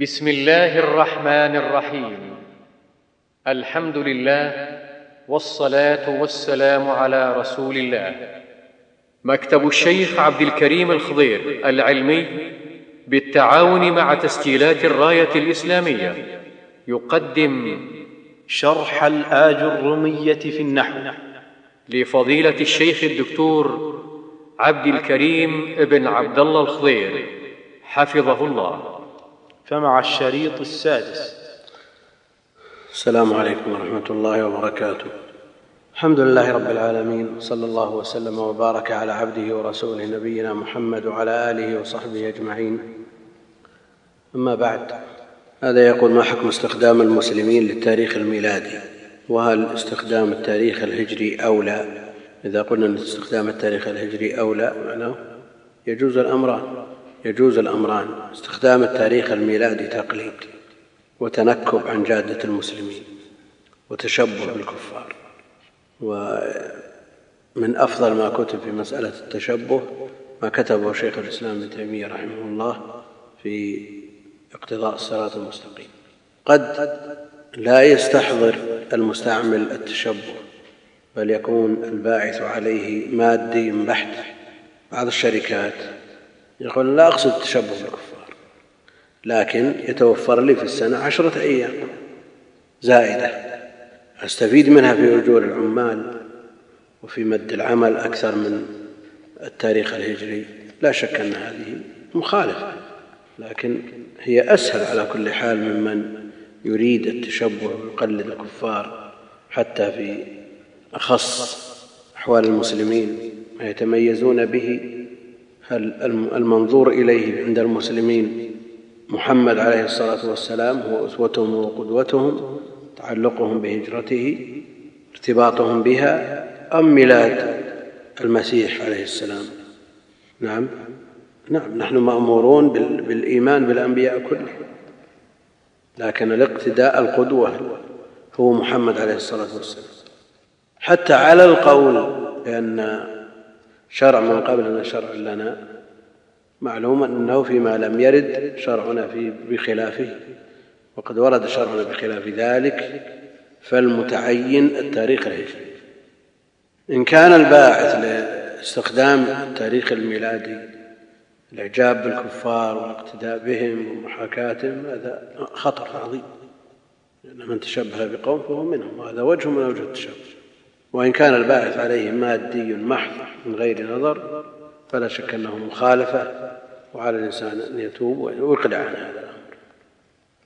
بسم الله الرحمن الرحيم. الحمد لله والصلاة والسلام على رسول الله. مكتب الشيخ عبد الكريم الخضير العلمي بالتعاون مع تسجيلات الراية الإسلامية يقدم شرح الآج الرمية في النحو لفضيلة الشيخ الدكتور عبد الكريم بن عبد الله الخضير. حفظه الله. فمع الشريط السادس. السلام عليكم ورحمة الله وبركاته. الحمد لله رب العالمين صلى الله وسلم وبارك على عبده ورسوله نبينا محمد وعلى آله وصحبه أجمعين. أما بعد هذا يقول ما حكم استخدام المسلمين للتاريخ الميلادي؟ وهل استخدام التاريخ الهجري أولى إذا قلنا أن استخدام التاريخ الهجري أولى معناه يجوز الأمران يجوز الأمران استخدام التاريخ الميلادي تقليد وتنكب عن جادة المسلمين وتشبه بالكفار. ومن أفضل ما كتب في مسألة التشبه ما كتبه شيخ الإسلام ابن تيمية رحمه الله في اقتضاء الصراط المستقيم. قد لا يستحضر المستعمل التشبه بل يكون الباعث عليه مادي بحت. بعض الشركات يقول لا أقصد التشبه بالكفار لكن يتوفر لي في السنة عشرة أيام زائدة أستفيد منها في أجور العمال وفي مد العمل أكثر من التاريخ الهجري لا شك أن هذه مخالفة لكن هي أسهل على كل حال ممن يريد التشبه ويقلد الكفار حتى في أخص أحوال المسلمين ما يتميزون به المنظور إليه عند المسلمين. محمد عليه الصلاة والسلام هو أسوتهم وقدوتهم تعلقهم بهجرته ارتباطهم بها أم ميلاد المسيح عليه السلام. نعم. نعم نحن مأمورون بالإيمان بالأنبياء كلهم. لكن الاقتداء القدوة هو محمد عليه الصلاة والسلام. حتى على القول بأن شرع من قبلنا شرع لنا. معلوم أنه فيما لم يرد شرعنا في بخلافه وقد ورد شرعنا بخلاف ذلك فالمتعين التاريخ الهجري. إن كان الباعث لاستخدام التاريخ الميلادي الإعجاب بالكفار والاقتداء بهم ومحاكاتهم هذا خطر عظيم. لأن من تشبه بقوم فهو منهم وهذا وجه من اوجه التشبه. وإن كان الباعث عليه مادي محض من غير نظر فلا شك انه مخالفة وعلى الإنسان أن يتوب ويقلع عن هذا الأمر.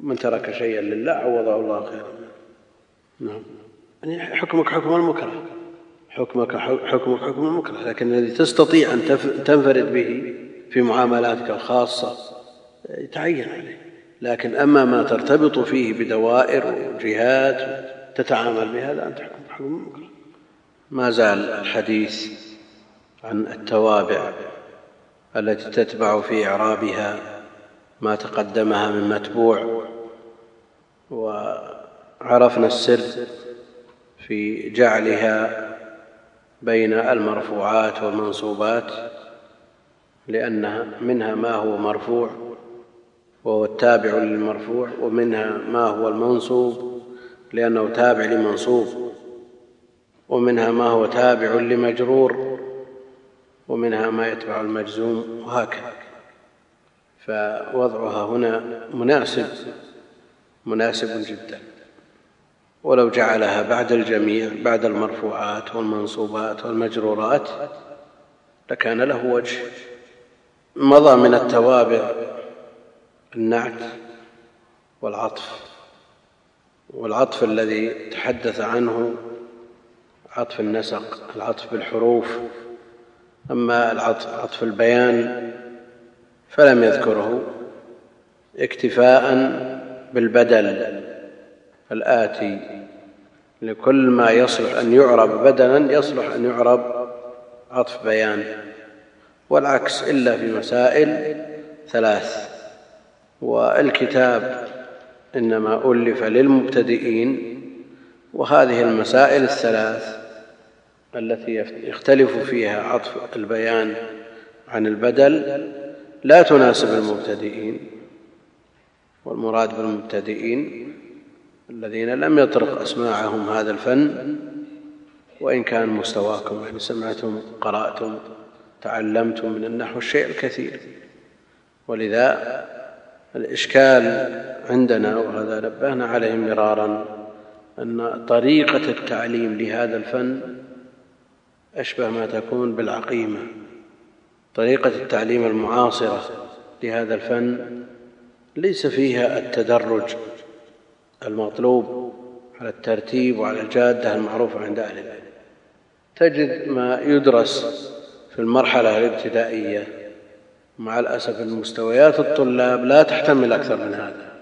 من ترك شيئا لله عوضه الله خيرا. نعم. يعني حكمك حكم المكره. حكمك حكمك حكم المكره. لكن الذي تستطيع أن تنفرد به في معاملاتك الخاصة يتعين عليه. لكن أما ما ترتبط فيه بدوائر وجهات تتعامل بها لا أنت تحكم بحكم ما زال الحديث عن التوابع التي تتبع في إعرابها ما تقدمها من متبوع وعرفنا السر في جعلها بين المرفوعات والمنصوبات لأنها منها ما هو مرفوع وهو التابع للمرفوع ومنها ما هو المنصوب لأنه تابع لمنصوب. ومنها ما هو تابع لمجرور ومنها ما يتبع المجزوم وهكذا. فوضعها هنا مناسب مناسب جدا. ولو جعلها بعد الجميع بعد المرفوعات والمنصوبات والمجرورات لكان له وجه. مضى من التوابع النعت والعطف. والعطف الذي تحدث عنه عطف النسق العطف بالحروف. أما العطف عطف البيان فلم يذكره اكتفاء بالبدل. الآتي لكل ما يصلح أن يعرب بدلا يصلح أن يعرب عطف بيان. والعكس إلا في مسائل ثلاث. والكتاب إنما ألف للمبتدئين وهذه المسائل الثلاث. التي يختلف فيها عطف البيان عن البدل لا تناسب المبتدئين والمراد بالمبتدئين الذين لم يطرق أسماعهم هذا الفن وإن كان مستواكم يعني سمعتم قرأتم تعلمتم من النحو الشيء الكثير. ولذا الإشكال عندنا وهذا نبهنا عليه مرارا أن طريقة التعليم لهذا الفن أشبه ما تكون بالعقيمة طريقة التعليم المعاصرة لهذا الفن ليس فيها التدرج المطلوب على الترتيب وعلى الجادة المعروفة عند أهل العلم. تجد ما يدرس في المرحلة الابتدائية مع الأسف المستويات الطلاب لا تحتمل أكثر من هذا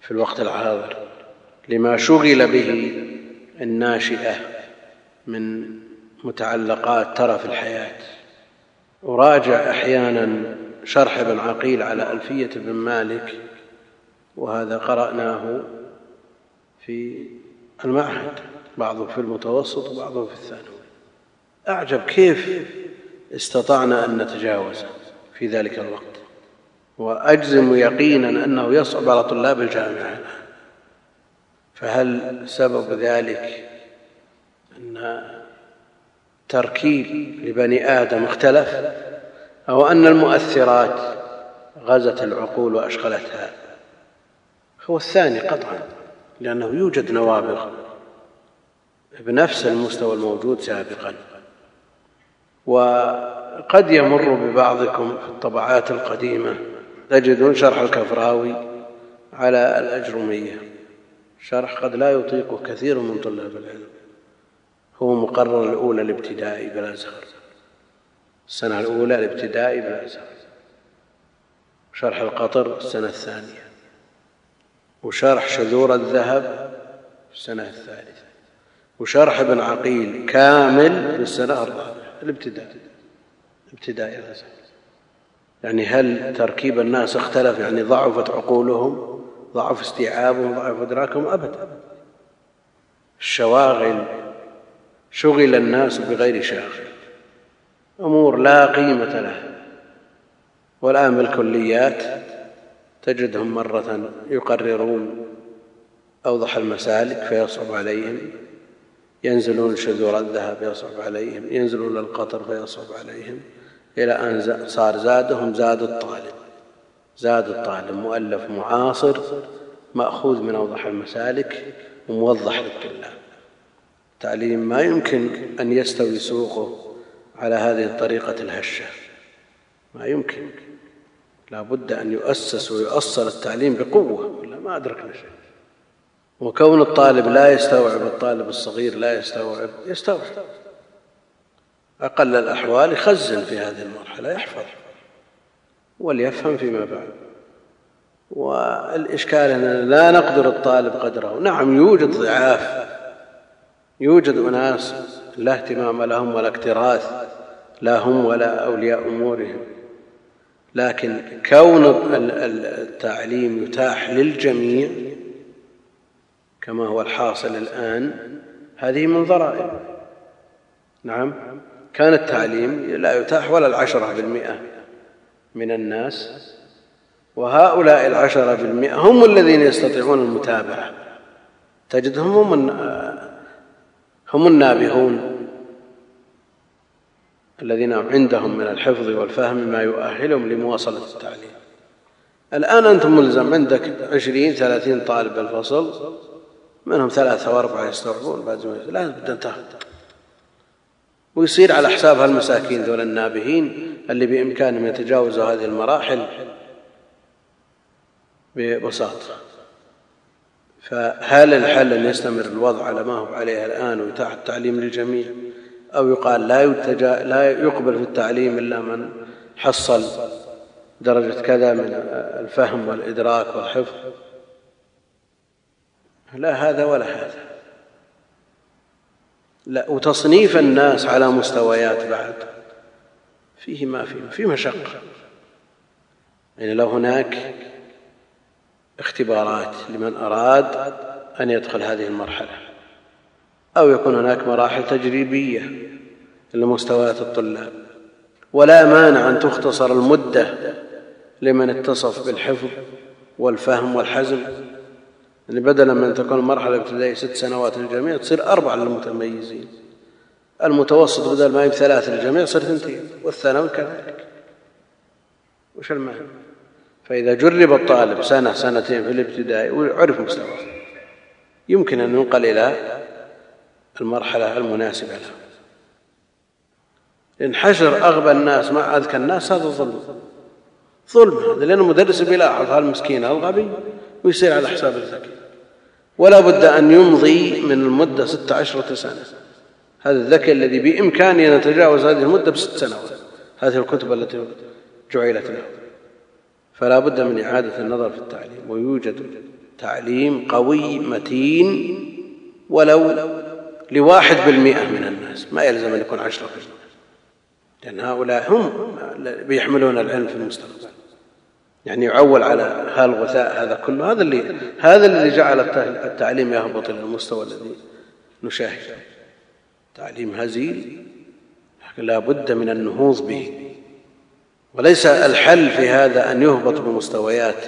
في الوقت الحاضر لما شغل به الناشئة من متعلقات ترف الحياة. أراجع أحيانا شرح ابن عقيل على ألفية بن مالك وهذا قرأناه في المعهد بعضه في المتوسط وبعضه في الثانوي. أعجب كيف استطعنا أن نتجاوز في ذلك الوقت. وأجزم يقينا أنه يصعب على طلاب الجامعة. فهل سبب ذلك أن تركيب لبني آدم اختلف أو أن المؤثرات غزت العقول وأشغلتها. هو الثاني قطعا لأنه يوجد نوابغ بنفس المستوى الموجود سابقا. وقد يمر ببعضكم في الطبعات القديمة تجدون شرح الكفراوي على الأجرمية. شرح قد لا يطيقه كثير من طلاب العلم. هو مقرر الأولى الابتدائي بالازهر السنة الأولى الابتدائي بالازهر شرح القطر السنة الثانية. وشرح شذور الذهب في السنة الثالثة. وشرح ابن عقيل كامل في السنة الرابعة. الابتدائي. ابتدائي الازهر يعني هل تركيب الناس اختلف؟ يعني ضعفت عقولهم ضعف استيعابهم ضعف أدراكهم؟ ابدا. الشواغل شغل الناس بغير شاغل أمور لا قيمة لها والآن بالكليات تجدهم مرة يقررون أوضح المسالك فيصعب عليهم. ينزلون شذور الذهب يصعب عليهم. ينزلون القطر فيصعب عليهم. إلى أن صار زادهم زاد الطالب. زاد الطالب مؤلف معاصر مأخوذ من أوضح المسالك وموضح للطلاب. تعليم ما يمكن أن يستوي سوقه على هذه الطريقة الهشة. ما يمكن. لا بد أن يؤسس ويؤصل التعليم بقوة ولا ما أدركنا شيء. وكون الطالب لا يستوعب الطالب الصغير لا يستوعب يستوعب. أقل الأحوال يخزن في هذه المرحلة يحفظ. وليفهم فيما بعد. والإشكال اننا لا نقدر الطالب قدره. نعم يوجد ضعاف. يوجد أناس لا اهتمام لهم ولا اكتراث لا هم ولا أولياء أمورهم. لكن كون التعليم يتاح للجميع كما هو الحاصل الآن هذه من ضرائب. نعم كان التعليم لا يتاح ولا العشرة بالمئة من الناس وهؤلاء العشرة بالمئة هم الذين يستطيعون المتابعة. تجدهم هم هم النابهون الذين عندهم من الحفظ والفهم ما يؤهلهم لمواصلة التعليم. الآن انت ملزم عندك عشرين ثلاثين طالب بالفصل منهم ثلاثة وأربعة يستوعبون بعد ما لا بد تاخذ. ويصير على حساب هالمساكين ذول النابهين اللي بإمكانهم يتجاوزوا هذه المراحل ببساطة. فهل الحل أن يستمر الوضع على ما هو عليه الآن ويتاح التعليم للجميع؟ أو يقال لا يتجا لا يقبل في التعليم إلا من حصل درجة كذا من الفهم والإدراك والحفظ؟ لا هذا ولا هذا. لا وتصنيف الناس على مستويات بعد فيه ما فيه في مشقة. يعني لو هناك اختبارات لمن أراد أن يدخل هذه المرحلة أو يكون هناك مراحل تجريبية لمستويات الطلاب. ولا مانع أن تختصر المدة لمن اتصف بالحفظ والفهم والحزم. يعني بدلا من تكون المرحله الابتدائيه ست سنوات للجميع تصير أربع للمتميزين. المتوسط بدل ما يب ثلاث للجميع صار ثنتين والثانوي كذلك. وش المعنى فإذا جرب الطالب سنة سنتين في الابتدائي وعرف مستواه يمكن أن ينقل إلى المرحلة المناسبة له. لأن حشر أغبى الناس مع أذكى الناس هذا ظلم. ظلم هذا لأن المدرس بيلاحظ هالمسكين الغبي ويصير على حساب الذكي. ولا بد أن يمضي من المدة ست عشرة سنة. هذا الذكي الذي بامكانه أن يتجاوز هذه المدة بست سنوات. هذه الكتب التي جعلت له. فلا بد من إعادة النظر في التعليم ويوجد تعليم قوي متين ولو لواحد بالمئة من الناس ما يلزم أن يكون عشرة بالمئة لأن هؤلاء هم بيحملون العلم في المستقبل. يعني يعول على هالغثاء هذا كله. هذا اللي هذا الذي جعل التعليم يهبط إلى المستوى الذي نشاهده. تعليم هزيل لا بد من النهوض به. وليس الحل في هذا أن يهبط بمستويات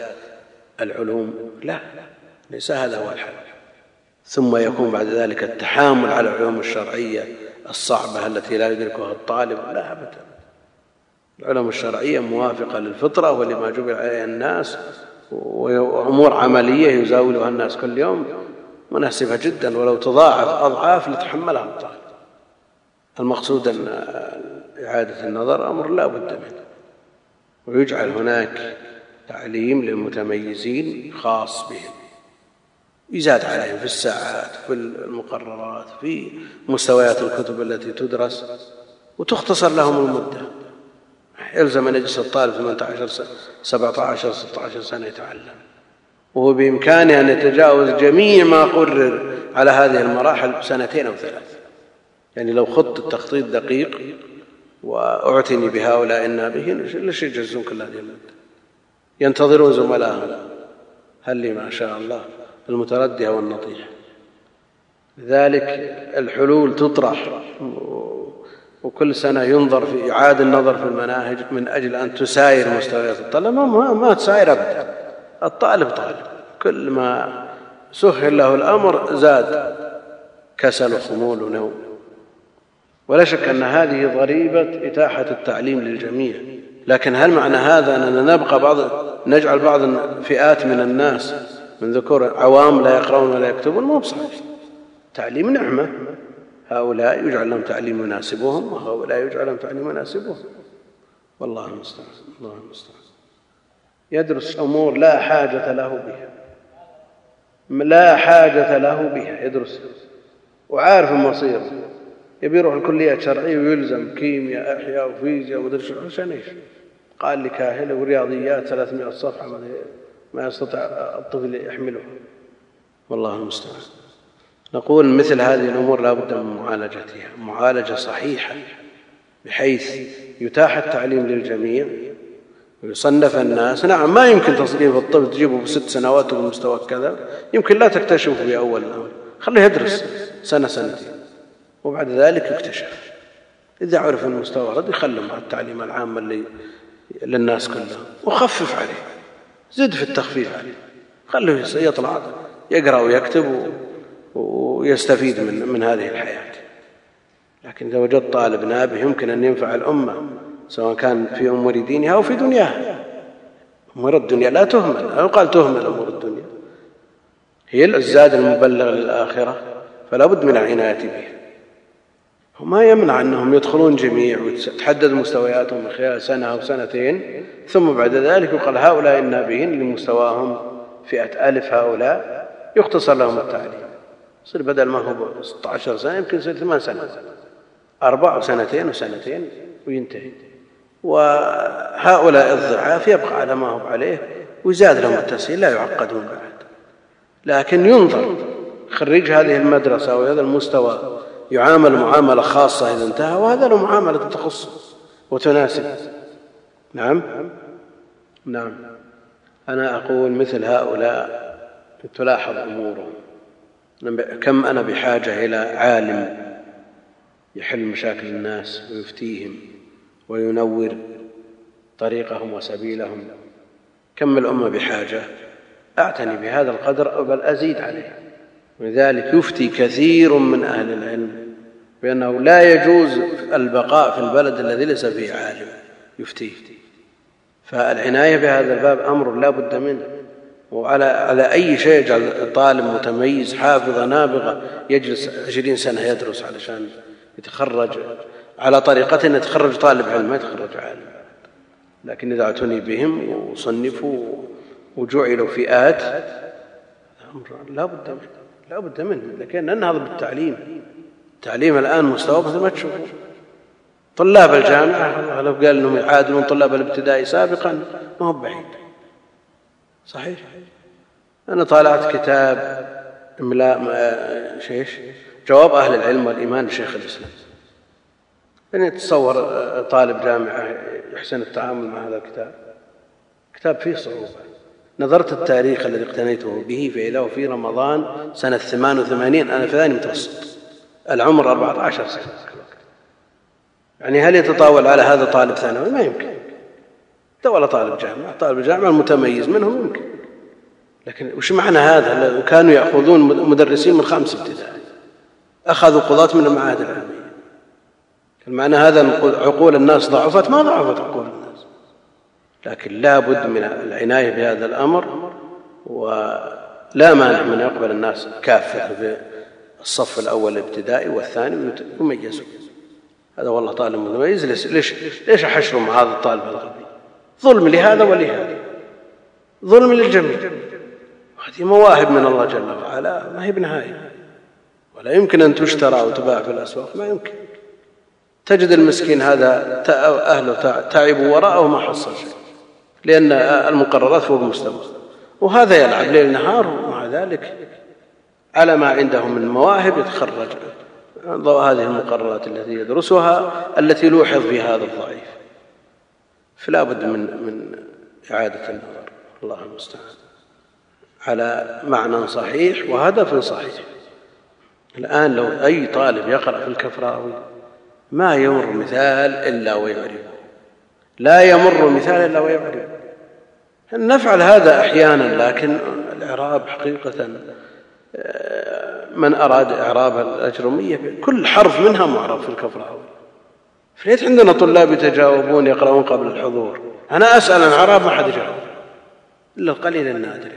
العلوم. لا ليس هذا هو الحل. ثم يكون بعد ذلك التحامل على العلوم الشرعية الصعبة التي لا يدركها الطالب. لا ابدا. العلوم الشرعية موافقة للفطرة ولما جبل عليها الناس وأمور عملية يزاولها الناس كل يوم مناسبة جدا. ولو تضاعف أضعاف لتحملها الطالب. المقصود أن إعادة النظر أمر لا بد منه. ويجعل هناك تعليم للمتميزين خاص بهم. يزاد عليهم في الساعات في المقررات في مستويات الكتب التي تدرس وتختصر لهم المدة. يلزم ان يجلس الطالب 18 سنه 17 16 سنة يتعلم. وهو بإمكانه أن يتجاوز جميع ما قرر على هذه المراحل بسنتين أو ثلاث يعني لو خط التخطيط دقيق واعتني بهؤلاء النابهين ليش يجهزون كل هذه المده ينتظرون زملائهم. هل لي ما شاء الله المتردية والنطيحه لذلك الحلول تطرح. وكل سنة ينظر في إعادة النظر في المناهج من أجل أن تساير مستويات الطلبه ما, ما تساير أبدا. الطالب طالب. كل ما سهل له الأمر زاد كسل وخمول ونوم. ولا شك أن هذه ضريبة إتاحة التعليم للجميع. لكن هل معنى هذا أننا نبقى بعض نجعل بعض فئات من الناس من ذكور عوام لا يقرؤون ولا يكتبون؟ مو بصحيح. تعليم نعمة. هؤلاء يجعل لهم تعليم يناسبهم وهؤلاء يجعل لهم تعليم يناسبهم والله المستعان. الله المستعان. يدرس أمور لا حاجة له بها. لا حاجة له بها. يدرس. وعارف المصير يبي يروح الكليه الشرعيه ويلزم كيمياء إحياء وفيزياء ومدري شو عشان إيش؟ قال لي كاهل ورياضيات 300 صفحة ما يستطيع الطفل يحمله والله المستعان. نقول مثل هذه الأمور لا بد من معالجتها. معالجة صحيحة بحيث يتاح التعليم للجميع ويصنف الناس. نعم ما يمكن تصنيف الطفل تجيبه بست سنوات وبمستوى كذا. يمكن لا تكتشفه في أول الأمر. خليه يدرس سنة سنتين. وبعد ذلك يكتشف. إذا عرف المستوى رد يخلى مع التعليم العام اللي للناس كلها وخفف عليه. زد في التخفيف عليه. خليه يطلع يقرأ ويكتب ويستفيد من من هذه الحياة. لكن إذا وجدت طالب نابه يمكن أن ينفع الأمة سواء كان في أمور دينها أو في دنياها أمور الدنيا لا تهمل. أو قال تهمل أمور الدنيا. هي الزاد المبلغ للآخرة فلا بد من العناية بها وما يمنع أنهم يدخلون جميع وتحدد مستوياتهم من خلال سنة أو سنتين ثم بعد ذلك يقال هؤلاء النابهين لمستواهم فئة ألف هؤلاء يختصر لهم التعليم. يصير بدل ما هو 16 سنة يمكن يصير ثمان سنوات. أربع سنتين وسنتين وينتهي. وهؤلاء الضعاف يبقى على ما هو عليه ويزاد لهم التسهيل لا يعقدون بعد. لكن ينظر خريج هذه المدرسة أو هذا المستوى يعامل معاملة خاصة إذا انتهى وهذا له معاملة تخص وتناسب. نعم؟ نعم. أنا أقول مثل هؤلاء تلاحظ أمورهم. كم أنا بحاجة إلى عالم يحل مشاكل الناس ويفتيهم وينور طريقهم وسبيلهم. كم الأمة بحاجة؟ أعتني بهذا القدر بل أزيد عليه. ولذلك يفتي كثير من أهل العلم. بأنه لا يجوز البقاء في البلد الذي ليس فيه عالم يفتيه. فالعناية بهذا الباب أمر لا بد منه. وعلى على أي شيء يجعل طالب متميز حافظة نابغة يجلس عشرين سنة يدرس علشان يتخرج. على طريقة يتخرج طالب علم ما يتخرج عالم. لكن إذا أعتني بهم وصنفوا وجعلوا فئات لا بد منه لا بد منه. لكن ننهض بالتعليم. التعليم الآن مستوى مثل ما تشوفون طلاب الجامعة لو قال إنهم يعادلون طلاب الابتدائي سابقا ما هو بعيد. صحيح؟ أنا طالعت كتاب إملاء شيش جواب أهل العلم والإيمان لشيخ الإسلام. يعني تصور طالب جامعة يحسن التعامل مع هذا الكتاب. كتاب فيه صعوبة. نظرت التاريخ الذي اقتنيته به فإذا في رمضان سنة 88 أنا في ثاني متوسط. العمر 14 سنة. يعني هل يتطاول على هذا طالب ثانوي؟ ما يمكن. ولا طالب جامعة. طالب الجامعة المتميز منهم يمكن لكن وش معنى هذا؟ كانوا يأخذون مدرسين من خامس ابتدائي. أخذوا قضاة من المعاهد العلمية. المعنى هذا عقول الناس ضعفت. ما ضعفت عقول الناس. لكن لا بد من العناية بهذا الأمر ولا مانع من يقبل الناس كافة في الصف الأول الابتدائي والثاني يميزون هذا والله طالب متميز ليش ليش, ليش أحشره مع هذا الطالب الغربي ظلم لهذا ولهذا. ظلم للجميع. هذه مواهب من الله جل وعلا. ما هي بنهاية. ولا يمكن أن تشترى وتباع في الأسواق. ما يمكن. تجد المسكين هذا أهله تعبوا وراءه ما حصل شيء. لأن المقررات فوق مستوى. وهذا يلعب ليل نهار. ومع ذلك على ما عنده من مواهب يتخرج. ضوء هذه المقررات التي يدرسها التي لوحظ في هذا الضعيف. فلا بد من من إعادة النظر. الله المستعان على معنى صحيح وهدف صحيح. الآن لو أي طالب يقرأ في الكفراوي ما يمر مثال إلا ويعرفه لا يمر مثال إلا ويعرفه نفعل هذا أحيانا لكن الإعراب حقيقة من أراد إعراب الأجرمية كل حرف منها معرب في الكفراوي فليت عندنا طلاب يتجاوبون يقرؤون قبل الحضور. أنا أسأل عن إعراب ما حد يجاوب إلا القليل النادر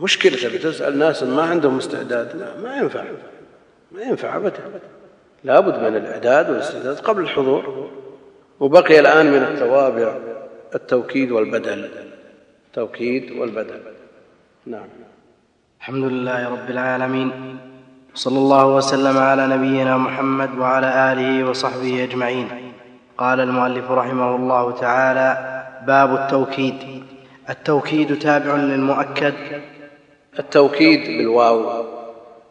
مشكلة بتسأل ناس ما عندهم استعداد. ما ينفع. ما ينفع أبدا. لابد من الإعداد والاستعداد قبل الحضور. وبقي الآن من التوابع التوكيد والبدل. التوكيد والبدل. نعم. الحمد لله رب العالمين. صلى الله وسلم على نبينا محمد وعلى آله وصحبه أجمعين. قال المؤلف رحمه الله تعالى باب التوكيد. التوكيد تابع للمؤكد. التوكيد بالواو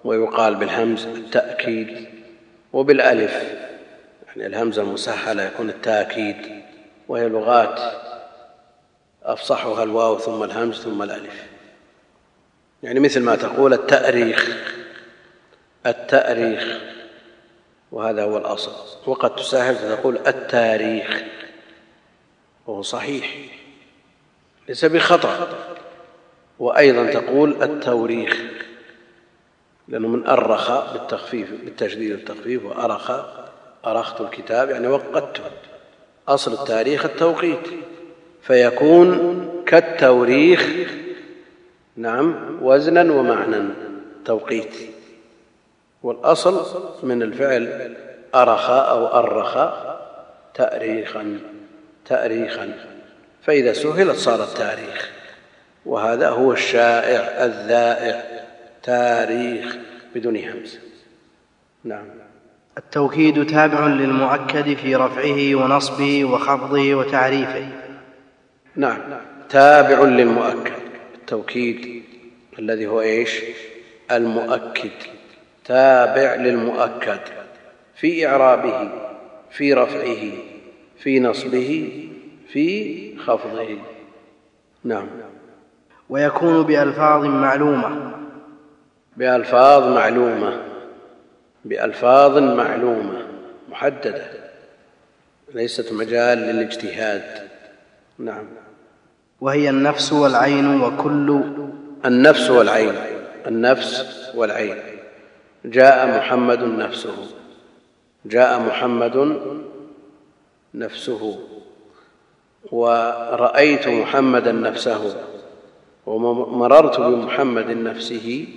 ويقال بالهمز التأكيد وبالألف. يعني الهمزة المسهلة يكون التأكيد وهي لغات أفصحها الواو ثم الهمز ثم الألف. يعني مثل ما تقول التأريخ التأريخ وهذا هو الأصل. وقد تساهل فتقول التاريخ وهو صحيح ليس بخطأ. وأيضا تقول التوريخ لأنه من أرخ بالتخفيف بالتشديد والتخفيف وأرخ أرخت الكتاب يعني وقدته أصل التاريخ التوقيت فيكون كالتوريخ نعم وزنا ومعنى توقيت. والأصل من الفعل أرخ أو أرخ تأريخا تأريخا. فإذا سهلت صار التاريخ وهذا هو الشائع الذائع تاريخ بدون همز. نعم. التوكيد تابع للمؤكد في رفعه ونصبه وخفضه وتعريفه. نعم تابع للمؤكد. التوكيد الذي هو إيش؟ المؤكد تابع للمؤكد في إعرابه في رفعه في نصبه في خفضه. نعم. ويكون بألفاظ معلومة. بألفاظ معلومة. بألفاظ معلومة محددة ليست مجال للاجتهاد. نعم. وهي النفس والعين وكل النفس والعين النفس والعين. جاء محمد نفسه. جاء محمد نفسه. ورأيت محمدا نفسه. ومررت بمحمد نفسه.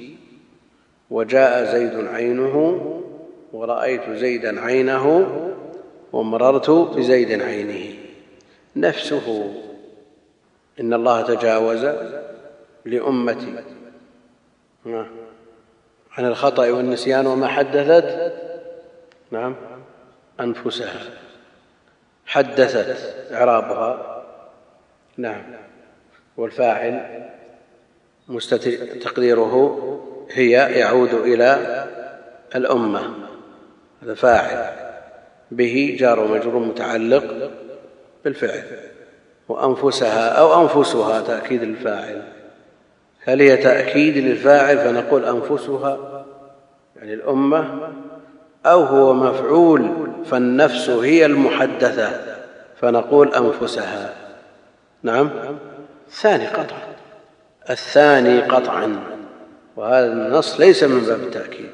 وجاء زيد عينه. ورأيت زيدا عينه. ومررت بزيد عينه. نفسه. إن الله تجاوز لأمتي. عن الخطأ والنسيان وما حدثت نعم أنفسها. حدثت إعرابها. نعم. والفاعل تقديره هي يعود إلى الأمة. هذا فاعل. به جار ومجرور متعلق بالفعل. وأنفسها أو أنفسها تأكيد للفاعل. هل هي تأكيد للفاعل فنقول أنفسها يعني الأمة أو هو مفعول فالنفس هي المحدثة فنقول أنفسها. نعم؟ الثاني قطعا الثاني قطعا. وهذا النص ليس من باب التأكيد.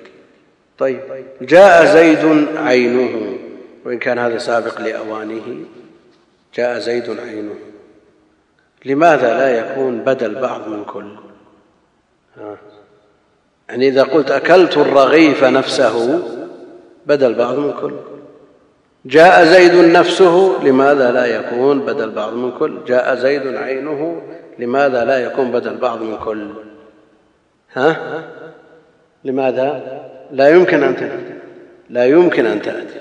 طيب جاء زيد عينه وإن كان هذا سابق لأوانه. جاء زيد عينه. لماذا لا يكون بدل بعض من كل. يعني إذا قلت أكلت الرغيف نفسه بدل بعض من كل. جاء زيد نفسه لماذا لا يكون بدل بعض من كل؟ جاء زيد عينه لماذا لا يكون بدل بعض من كل؟ ها؟ لماذا؟ لا يمكن أن تأتي. لا يمكن أن تأتي.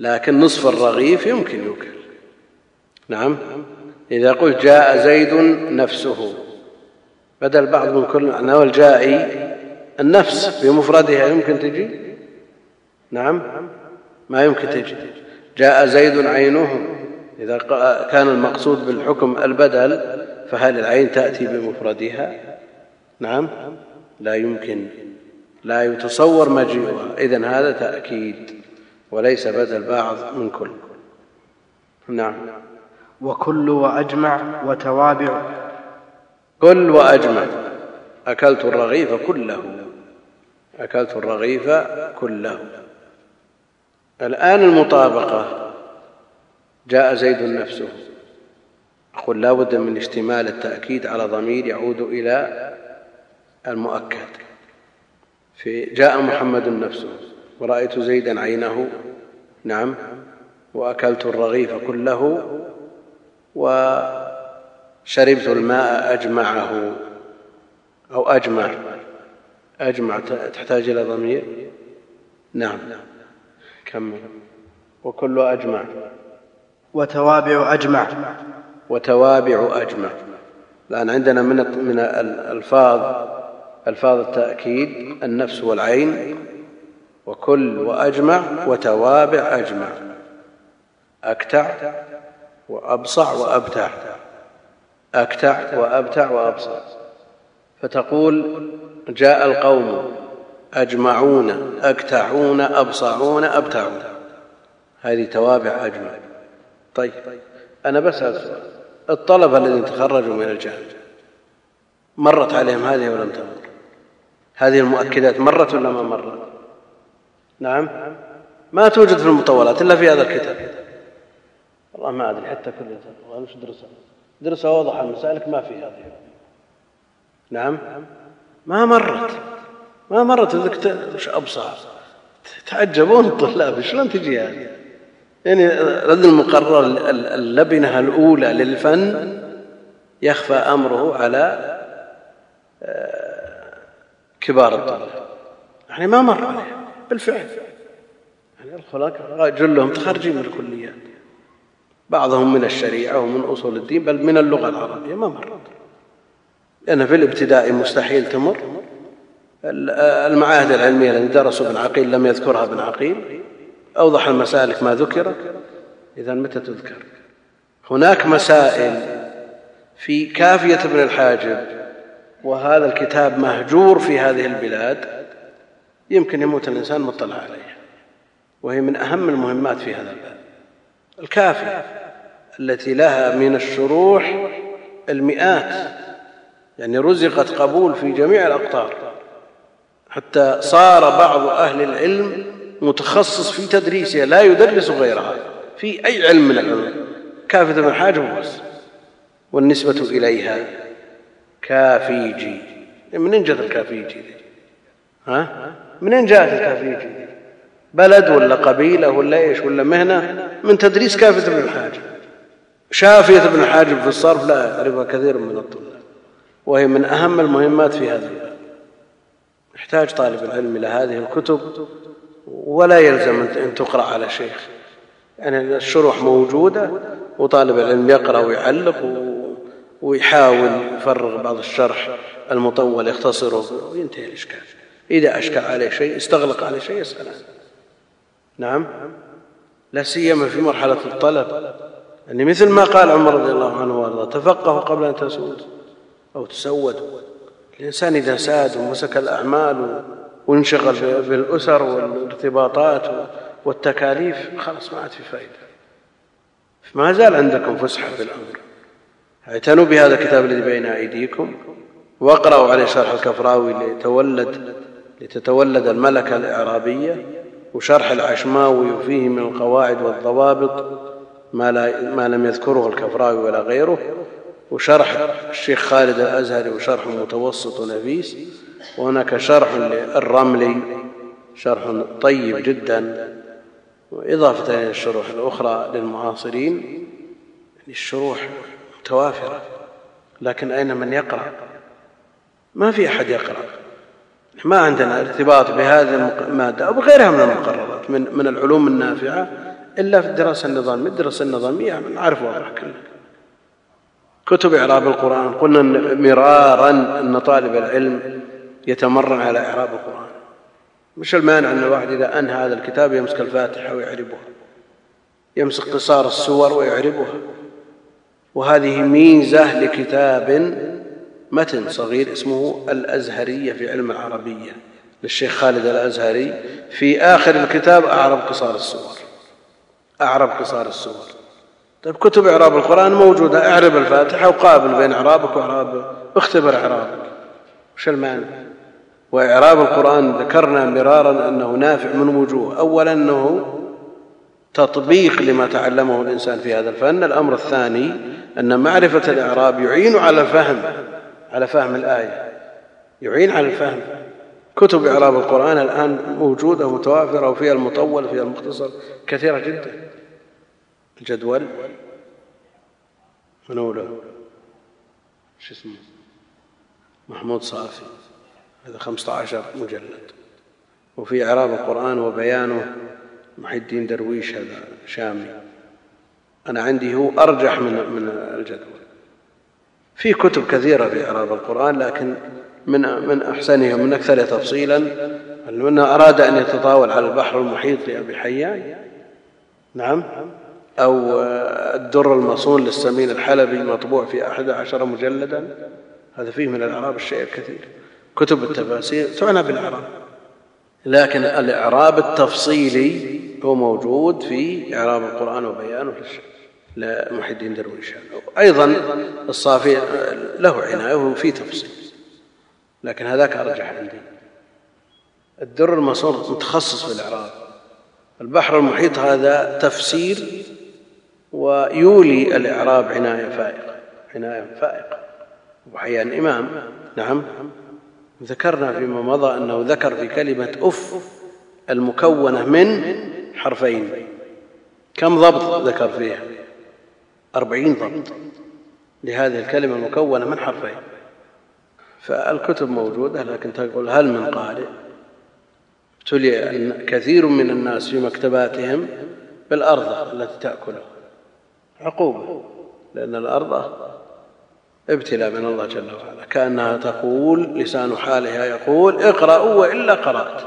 لكن نصف الرغيف يمكن يوكل نعم. إذا قلت جاء زيد نفسه. بدل بعض من كل معنى والجائي النفس بمفردها يمكن تجي؟ نعم. ما يمكن تجي. جاء زيد عينه. إذا كان المقصود بالحكم البدل فهل العين تأتي بمفردها؟ نعم. لا يمكن. لا يتصور مجيئها. إذن هذا تأكيد وليس بدل بعض من كل. نعم. وكل وأجمع وتوابع. كل وأجمع. أكلت الرغيف كله. أكلت الرغيف كله. الآن المطابقة. جاء زيد نفسه. أقول لا بد من اشتمال التأكيد على ضمير يعود إلى المؤكد. في جاء محمد نفسه. ورأيت زيدا عينه. نعم. وأكلت الرغيف كله. وشربت الماء أجمعه أو أجمع. أجمع تحتاج إلى ضمير؟ نعم. كمل. وكل أجمع. وتوابع أجمع. وتوابع أجمع. الآن عندنا من من الألفاظ ألفاظ التأكيد النفس والعين. وكل وأجمع وتوابع أجمع. أكتع وأبصع وأبتع. أكتع وأبتع وأبصع. فتقول جاء القوم أجمعون أكتعون أبصعون أبتعون. هذه توابع أجمع. طيب أنا بسأل سؤال الطلبة الذين تخرجوا من الجامعة مرت عليهم هذه ولم تمر؟ هذه المؤكدات مرت ولا ما مرت؟ نعم. ما توجد في المطولات إلا في هذا الكتاب. والله ما أدري حتى كل والله مش درسها. درسها واضح مسائلك ما في هذه. نعم؟ ما مرت. ما مرت وش أبصر. تعجبون الطلاب شلون تجي هذه؟ يعني رد المقرر اللبنة الأولى للفن يخفى أمره على آه، كبار الطلاب. يعني ما مر بالفعل. يعني الخلق جلهم تخرجين من الكليات بعضهم من الشريعة ومن أصول الدين بل من اللغة العربية ما مرت. لأن في الابتدائي مستحيل تمر. المعاهد العلمية التي درسوا ابن عقيل لم يذكرها ابن عقيل. أوضح المسالك ما ذكر. إذا متى تذكر؟ هناك مسائل في كافية ابن الحاجب وهذا الكتاب مهجور في هذه البلاد يمكن يموت الإنسان مطلع عليها وهي من أهم المهمات في هذا الباب. الكافية التي لها من الشروح المئات يعني رزقت قبول في جميع الأقطار حتى صار بعض أهل العلم متخصص في تدريسها لا يدرس غيرها في أي علم من العلوم. كافة بن حاجب بس والنسبة إليها كافيجي. منين جاءت الكافيجي دي؟ ها؟ منين جاءت الكافيجي بلد ولا قبيلة ولا إيش ولا مهنة من تدريس كافة بن الحاجب. شافية بن الحاجب في الصرف لا يعرفها كثير من الطلاب. وهي من أهم المهمات في هذا الباب يحتاج طالب العلم إلى هذه الكتب ولا يلزم أن تقرأ على شيخ. يعني الشروح موجودة وطالب العلم يقرأ ويعلق ويحاول يفرغ بعض الشرح المطول يختصره وينتهي الإشكال. إذا أشكل عليه شيء استغلق عليه شيء يسأل نعم. لا سيما في مرحلة الطلب. يعني مثل ما قال عمر رضي الله عنه وأرضاه تفقهوا قبل أن تسود أو تسود. الإنسان إذا ساد ومسك الأعمال وانشغل بالأسر والارتباطات والتكاليف خلاص ما عاد في فائدة ما زال عندكم فسحة في الأمر. اعتنوا بهذا الكتاب الذي بين أيديكم واقرأوا عليه شرح الكفراوي ليتولد لتتولد الملكة الإعرابية. وشرح العشماوي وفيه من القواعد والضوابط ما, لا ما لم يذكره الكفراوي ولا غيره وشرح الشيخ خالد الأزهري وشرح متوسط ونفيس وهناك شرح للرملي شرح طيب جدا وإضافة إلى الشروح الأخرى للمعاصرين يعني الشروح متوافرة لكن أين من يقرأ؟ ما في أحد يقرأ. ما عندنا ارتباط بهذه المادة أو بغيرها من المقررات من, من العلوم النافعة إلا في الدراسة النظامية الدراسة النظامية نعرف واضح كله كتب إعراب القرآن قلنا مرارا أن طالب العلم يتمرن على إعراب القرآن. مش المانع أن الواحد إذا أنهى هذا الكتاب يمسك الفاتحة ويعربها. يمسك قصار السور ويعربها. وهذه ميزة لكتاب متن صغير اسمه الأزهرية في علم العربية للشيخ خالد الأزهري في آخر الكتاب أعرب قصار السور. أعرب قصار السور. طيب كتب إعراب القرآن موجودة. اعرب الفاتحة وقابل بين إعرابك وإعراب اختبر إعرابك. وش المعنى؟ وإعراب القرآن ذكرنا مرارا أنه نافع من وجوه. أولا أنه تطبيق لما تعلمه الإنسان في هذا الفن. الأمر الثاني أن معرفة الإعراب يعين على الفهم على فهم الآية. يعين على الفهم. كتب إعراب القرآن الآن موجودة متوافرة وفيها المطول وفيها المختصر كثيرة جدا. الجدول. من أولى شو اسمه؟ محمود صافي. هذا خمسة عشر مجلد. وفي إعراب القرآن وبيانه محي الدين درويش هذا شامي. أنا عندي هو أرجح من من الجدول. في كتب كثيرة في إعراب القرآن لكن من من أحسنها من أكثرها تفصيلا من أراد أن يتطاول على البحر المحيط لأبي حيان نعم أو الدر المصون للسمين الحلبي مطبوع في أحد عشر مجلدا هذا فيه من الإعراب الشيء الكثير. كتب التفاسير تعنى بالإعراب لكن الإعراب التفصيلي هو موجود في إعراب القرآن وبيانه لمحي الدين درويش أيضا الصافي له عناية وفي تفصيل. لكن هذاك أرجح عندي. الدر المصون متخصص في الإعراب. البحر المحيط هذا تفسير ويولي الإعراب عناية فائقة. عناية فائقة. أبو حيان إمام. نعم. ذكرنا فيما مضى أنه ذكر في كلمة أف المكونة من حرفين. كم ضبط ذكر فيها؟ أربعين ضبط لهذه الكلمة المكونة من حرفين. فالكتب موجودة لكن تقول هل من قارئ؟ ابتلي كثير من الناس في مكتباتهم بالأرض التي تأكله. عقوبة لأن الأرض ابتلاء من الله جل وعلا. كأنها تقول لسان حالها يقول اقرأوا وإلا قرأت.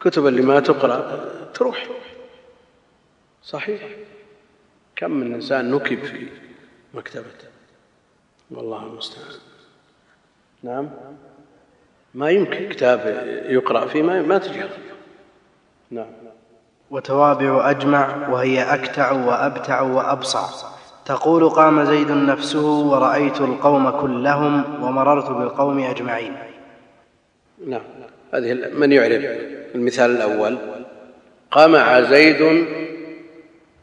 كتب اللي ما تقرأ تروح. صحيح. كم من إنسان نكب في مكتبته؟ والله المستعان. نعم. ما يمكن كتاب يقرأ فيه ما, ما تجي نعم. وتوابع أجمع وهي أكتع وأبتع وأبصع. تقول قام زيد نفسه ورأيت القوم كلهم ومررت بالقوم أجمعين. نعم. هذه من يعرف المثال الأول؟ قمع زيد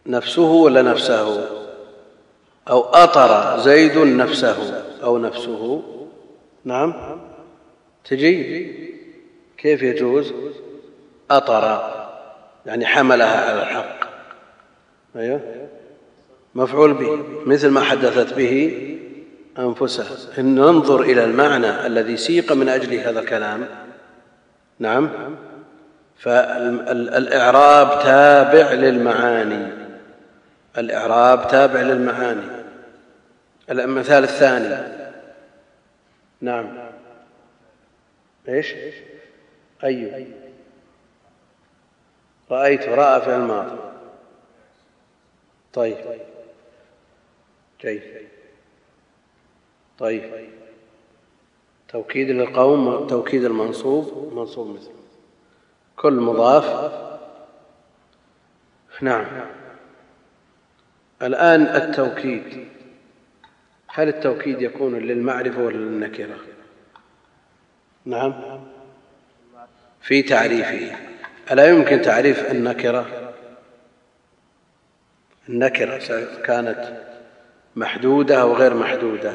نفسه ولا نفسه؟ أو أطر زيد نفسه أو نفسه؟ نعم. تجي؟ كيف يجوز؟ أطر يعني حملها على الحق. أيوه. مفعول به مثل ما حدثت به أنفسها إن ننظر إلى المعنى الذي سيق من أجل هذا الكلام. نعم. فالإعراب تابع للمعاني. الإعراب تابع للمعاني. المثال الثاني. نعم. إيش؟ أي رأيت رأى في الماضي. طيب. جيد. طيب. توكيد للقوم توكيد المنصوب منصوب مثل. كل مضاف. نعم. الآن التوكيد. هل التوكيد يكون للمعرفة ولا للنكرة؟ نعم. في تعريفه. ألا يمكن تعريف النكرة؟ النكرة كانت محدودة أو غير محدودة؟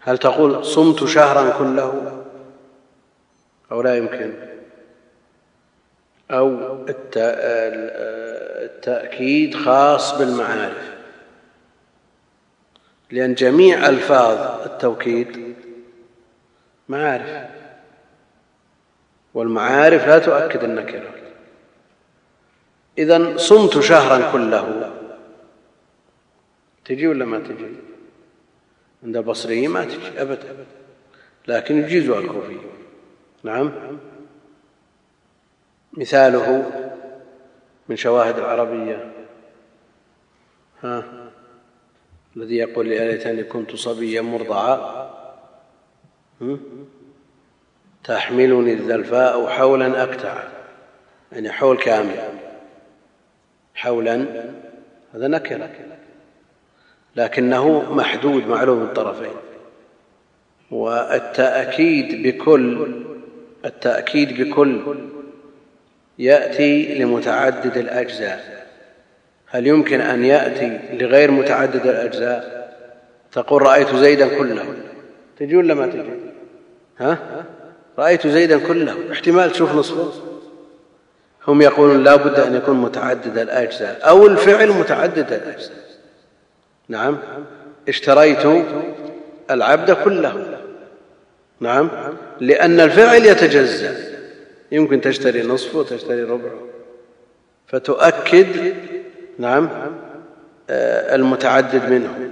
هل تقول صمت شهرا كله؟ أو لا يمكن؟ أو التأكيد خاص بالمعارف. لأن جميع ألفاظ التوكيد معارف. والمعارف لا تؤكد النكرة. إذا صمت شهرا كله. تجي ولا ما تجي؟ عند البصريين ما تجي أبدا. لكن يجيزها الكوفي نعم. مثاله من شواهد العربية. ها؟ الذي يقول يا ليتني كنت صبيا مرضعا. تحملني الذلفاء حولا أكتع. يعني حول كامل. حولا. هذا نكرة. لكنه محدود معلوم الطرفين. والتأكيد بكل التأكيد بكل يأتي لمتعدد الأجزاء. هل يمكن أن يأتي لغير متعدد الأجزاء؟ تقول رأيت زيدا كله. تجي ولا ما تجي ها؟ رأيت زيدا كله. احتمال تشوف نصفه. هم يقولون لا بد أن يكون متعدد الأجزاء أو الفعل متعدد الأجزاء. نعم. اشتريت العبد كله. نعم. لأن الفعل يتجزأ. يمكن تشتري نصفه وتشتري ربعه. فتؤكد نعم آه، المتعدد منه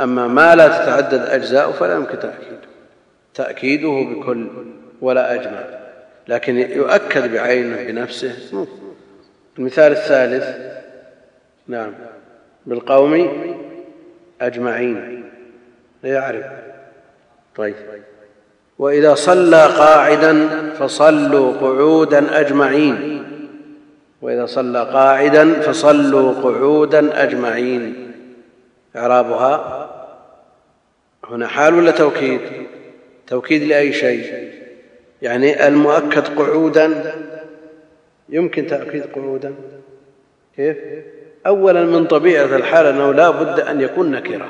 أما ما لا تتعدد أجزاءه فلا يمكن تأكيده تأكيده بكل ولا أجمع لكن يؤكد بعينه بنفسه. المثال الثالث نعم بالقوم أجمعين. يعرف. طيب. وإذا صلى قاعدا فصلوا قعودا أجمعين. وإذا صلى قاعدا فصلوا قعودا أجمعين. إعرابها؟ هنا حال ولا توكيد؟ توكيد لأي شيء؟ يعني المؤكد قعودا يمكن تأكيد قعودا. كيف؟ أولا من طبيعة الحال أنه لا بد أن يكون نكرة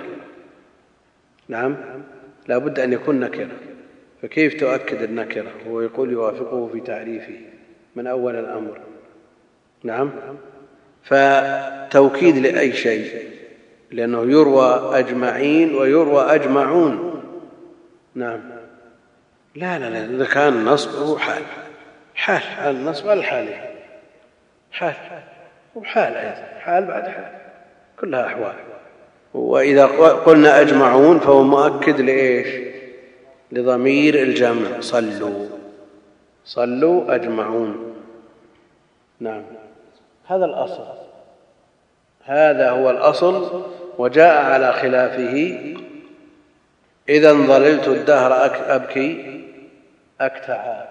نعم لا بد أن يكون نكرة فكيف تؤكد النكرة؟ هو يقول يوافقه في تعريفه من أول الأمر. نعم. فتوكيد لأي شيء؟ لأنه يروى أجمعين ويروى أجمعون. نعم. لا لا لا إذا كان نصب هو حال. حال حال النصب على الحالين. حال وحال أيضا. حال بعد حال. كلها أحوال. وإذا قلنا أجمعون فهو مؤكد لإيش؟ لضمير الجمع. صلوا. صلوا أجمعون. نعم. هذا الأصل. هذا هو الأصل وجاء على خلافه. إذا ظللت الدهر أبكي أكتعا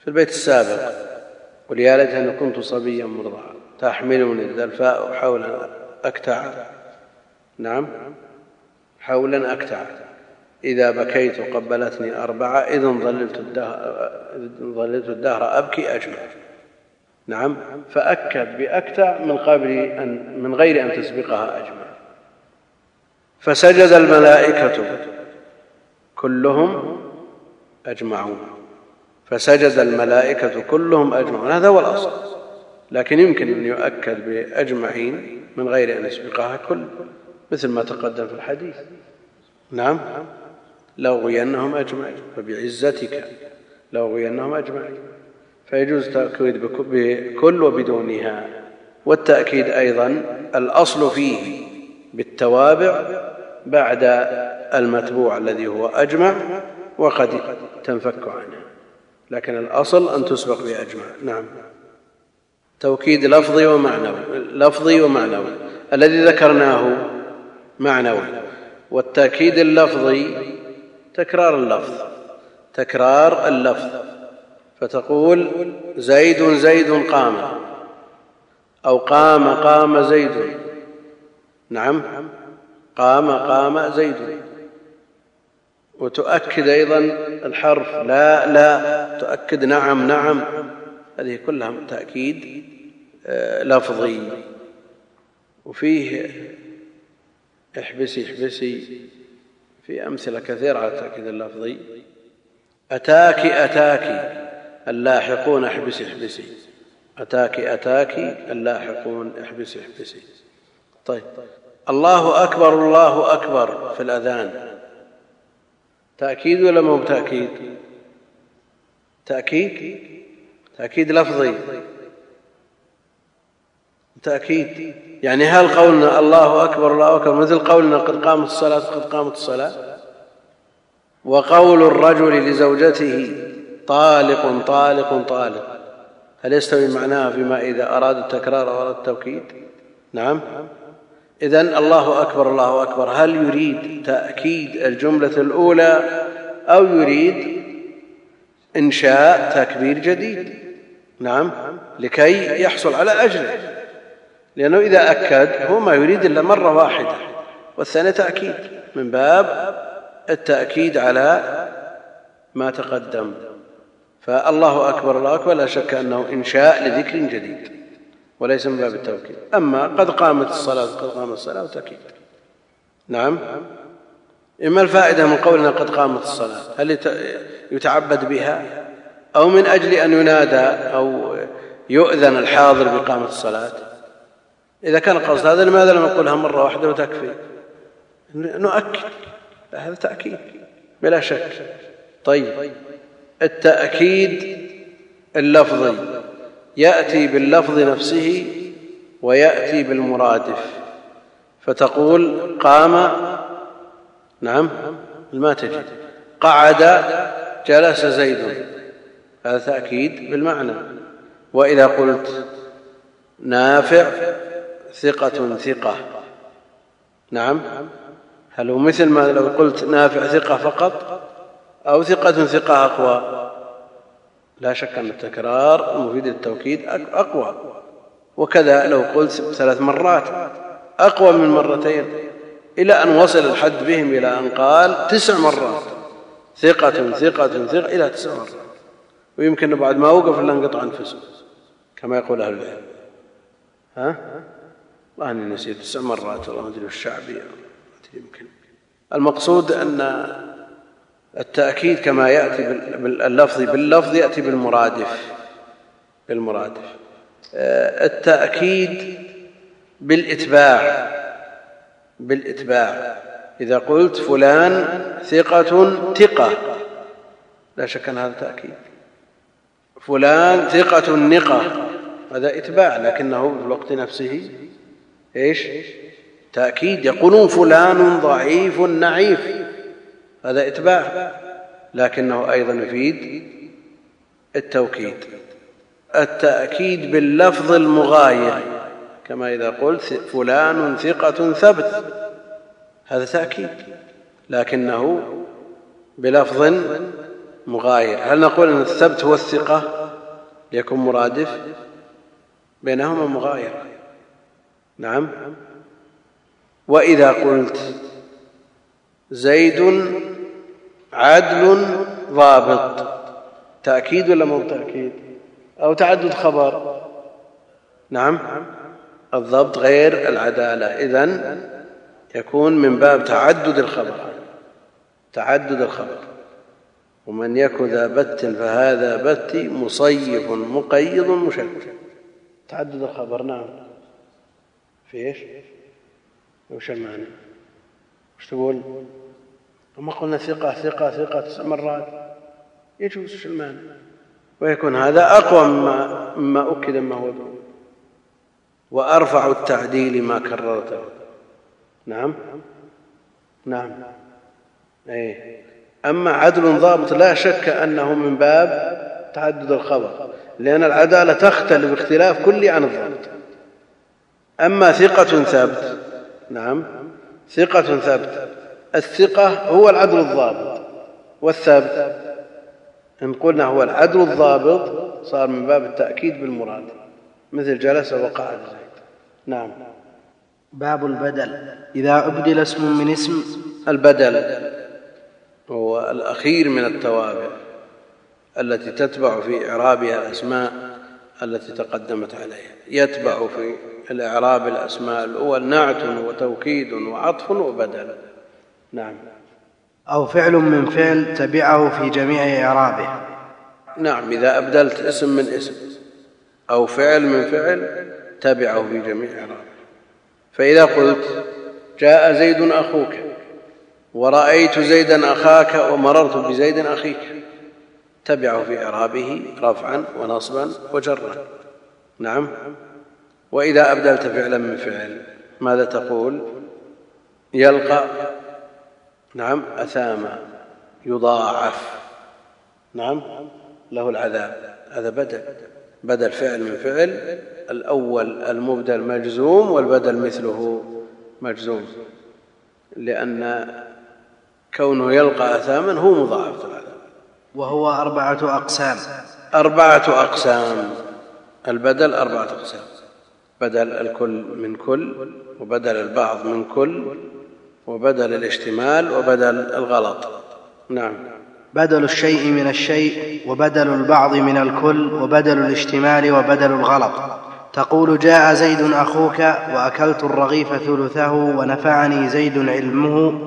في البيت السابق. قل يا ليتني كنت صبيا مرضعا. تحملني الذلفاء حول أكتعا نعم. حولا أكتع إذا بكيت قبلتني أربعة إذا ظللت الدهر, ظللت الدهر أبكي أجمع نعم فأكد بأكتع من قبل أن من غير أن تسبقها أجمع فسجد الملائكة كلهم أجمعون. فسجد الملائكة كلهم أجمعون. هذا هو الأصل. لكن يمكن أن يؤكد بأجمعين من غير أن يسبقها كل مثل ما تقدم في الحديث. نعم. لأغوينهم أجمعين فبعزتك لأغوينهم أجمعين. فيجوز التأكيد بكل وبدونها والتأكيد أيضا الأصل فيه بالتوابع بعد المتبوع الذي هو أجمع وقد تنفك عنه. لكن الأصل أن تسبق بأجمع. نعم. توكيد لفظي ومعنوي لفظي ومعنوي. الذي ذكرناه معنوي. والتأكيد اللفظي تكرار اللفظ. تكرار اللفظ. فتقول زيد زيد قام. أو قام قام زيد. نعم. قام قام زيد. وتؤكد أيضا الحرف لا لا. تؤكد نعم نعم. هذه كلها تأكيد آه، لفظي. وفيه احبسي احبسي. في أمثلة كثيرة على التأكيد اللفظي. أتاك أتاك اللاحقون احبسي احبسي. أتاك أتاك اللاحقون احبسي احبسي. طيب. الله أكبر الله أكبر في الأذان. تأكيد ولا مو بتأكيد؟ تأكيد؟ تأكيد لفظي. تأكيد. يعني هل قولنا الله أكبر الله أكبر؟ مثل قولنا قد قامت الصلاة قد قامت الصلاة. وقول الرجل لزوجته طالق طالق طالق. هل يستوي معناها فيما إذا أراد التكرار أو أراد التوكيد؟ نعم. إذا الله أكبر الله أكبر. هل يريد تأكيد الجملة الأولى أو يريد إنشاء تكبير جديد؟ نعم. لكي يحصل على أجره لأنه إذا أكد هو ما يريد إلا مرة واحدة والثانية تأكيد من باب التأكيد على ما تقدم. فالله أكبر الله أكبر لا شك أنه إنشاء لذكر جديد وليس من باب التوكيد. أما قد قامت الصلاة قد قامت الصلاة تأكيد نعم. إما الفائدة من قولنا قد قامت الصلاة هل يتعبد بها أو من أجل أن ينادى أو يؤذن الحاضر بإقامة الصلاة. إذا كان قصد هذا لماذا لم نقولها مرة واحدة وتكفي؟ نؤكد. هذا تأكيد بلا شك. طيب. التأكيد اللفظي. يأتي باللفظ نفسه ويأتي بالمرادف. فتقول قام نعم ما تجد قعد جلس زيد. هذا تأكيد بالمعنى. وإذا قلت نافع ثقة ثقة. نعم. هل هو مثل ما لو قلت نافع ثقة فقط أو ثقة ثقة أقوى؟ لا شك أن التكرار المفيد للتوكيد أقوى. وكذا لو قلت ثلاث مرات أقوى من مرتين إلى أن وصل الحد بهم إلى أن قال تسع مرات. ثقة ثقة ثقة إلى تسع مرات. ويمكن بعد ما وقف إلا انقطع أنفسه كما يقول أهل العلم. ها؟ اني نسيت تسع مرات والله ما أدري الشعبي يمكن. المقصود أن التأكيد كما يأتي باللفظ باللفظ يأتي بالمرادف بالمرادف. آه، التأكيد بالإتباع بالإتباع. إذا قلت فلان ثقة ثقة. لا شك أن هذا تأكيد. فلان ثقة نقه هذا إتباع لكنه في الوقت نفسه إيش؟ تأكيد يقولون فلان ضعيف نعيف. هذا إتباع لكنه أيضا يفيد التوكيد. التأكيد باللفظ المغاير كما إذا قلت فلان ثقة ثبت. هذا تأكيد لكنه بلفظ مغاير. هل نقول أن الثبت هو الثقة؟ ليكون مرادف. بينهما مغايره نعم. وإذا قلت زيد عدل ضابط تأكيد ولا مو تأكيد؟ أو تعدد خبر؟ نعم. الضبط غير العدالة. إذن يكون من باب تعدد الخبر. تعدد الخبر. ومن يك ذا بت فهذا بت مصيف مقيض مشكل تعدد الخبر نعم. في إيش؟ وش المعنى وش تقول؟ وما قلنا ثقة ثقة ثقة تسع مرات يجوز وش المعنى ويكون هذا أقوى مما, مما أكد ما هو وأرفع التعديل ما كررته. نعم؟ نعم. إيه. أما عدل ضابط لا شك أنه من باب تعدد الخبر لأن العدالة تختلف اختلاف كلي عن الضابط. أما ثقة ثابت. نعم. ثقة ثابت. الثقة هو العدل الضابط. والثابت إن قلنا هو العدل الضابط صار من باب التأكيد بالمراد. مثل جلس وقعد. زيد نعم. باب البدل. إذا أبدل اسم من اسم. البدل هو الأخير من التوابع التي تتبع في إعرابها الأسماء التي تقدمت عليها. يتبع في الإعراب الأسماء الأول نعت وتوكيد وعطف وبدل. نعم. أو فعل من فعل تبعه في جميع إعرابه. نعم إذا أبدلت اسم من اسم. أو فعل من فعل تبعه في جميع إعرابه. فإذا قلت جاء زيد أخوك ورأيت زيدا أخاك ومررت بزيد أخيك تبعه في إعرابه رفعا ونصبا وجرا. نعم. وإذا أبدلت فعلا من فعل ماذا تقول؟ يلقى نعم أثاما يضاعف نعم له العذاب هذا بدل بدل فعل من فعل الأول المبدل مجزوم والبدل مثله مجزوم لأن كونه يلقى أثاما هو مضاعفة العذاب. وهو أربعة أقسام. أربعة أقسام البدل أربعة أقسام. بدل الكل من كل وبدل البعض من كل وبدل الاشتمال وبدل الغلط. نعم. بدل الشيء من الشيء وبدل البعض من الكل وبدل الاشتمال وبدل الغلط. تقول جاء زيد أخوك وأكلت الرغيف ثلثه ونفعني زيد علمه.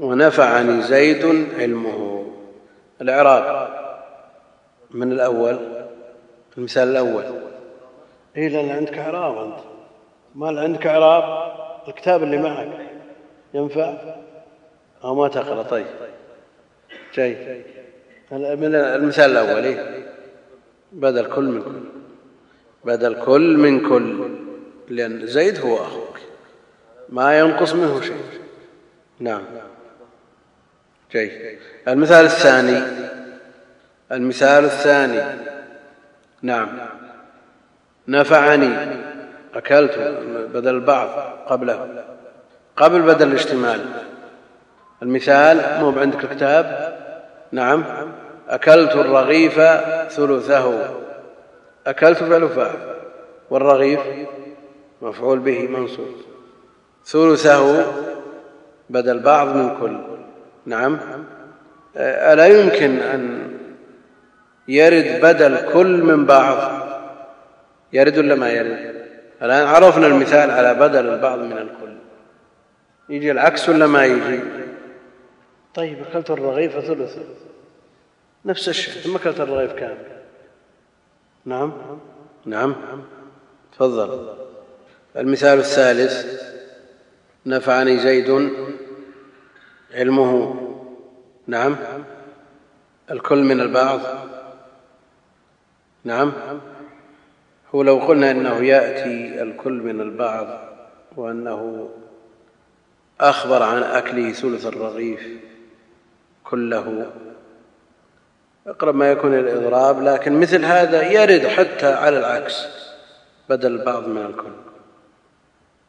ونفعني زيد علمه. الإعراب من الأول المثال الأول. اي لأن عندك إعراب أنت. ما عندك إعراب؟ الكتاب اللي معك. ينفع؟ أو ما تقرأ. طيب. جيد من المثال الأول إيه؟ بدل كل من كل. بدل كل من كل. لأن زيد هو أخوك. ما ينقص منه شيء. نعم. جيد المثال الثاني. المثال الثاني. نعم. نفعني. أكلت بدل البعض قبله. قبل بدل الاشتمال المثال مو عندك الكتاب؟ نعم. أكلت الرغيف ثلثه. أكلت فعل فاعل. والرغيف مفعول به منصوب. ثلثه بدل بعض من كل. نعم. ألا يمكن أن يرد بدل كل من بعض؟ يرد ولا ما يرد. الآن عرفنا المثال على بدل البعض من الكل. يجي العكس ولا ما يجي. طيب أكلت الرغيف ثلث. نفس الشيء. ثم أكلت الرغيف كامل. نعم. نعم. تفضل. المثال الثالث. نفعني زيد علمه. نعم. الكل من البعض. نعم. هو لو قلنا إنه يأتي الكل من البعض وأنه أخبر عن أكله ثلث الرغيف كله أقرب ما يكون الإضراب لكن مثل هذا يرد حتى على العكس بدل البعض من الكل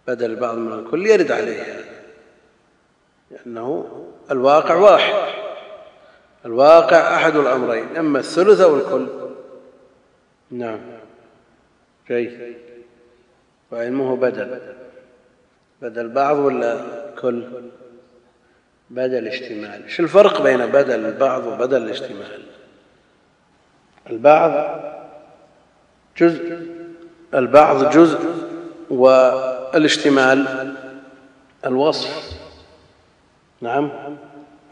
بدل البعض من الكل يرد عليه هذا لأنه الواقع واحد الواقع أحد الأمرين أما الثلث أو الكل. نعم. جيد وعلمه بدل. بدل بعض ولا كل؟ بدل اشتمال إيش الفرق بين بدل البعض وبدل الاشتمال البعض جزء البعض جزء والاشتمال الوصف. نعم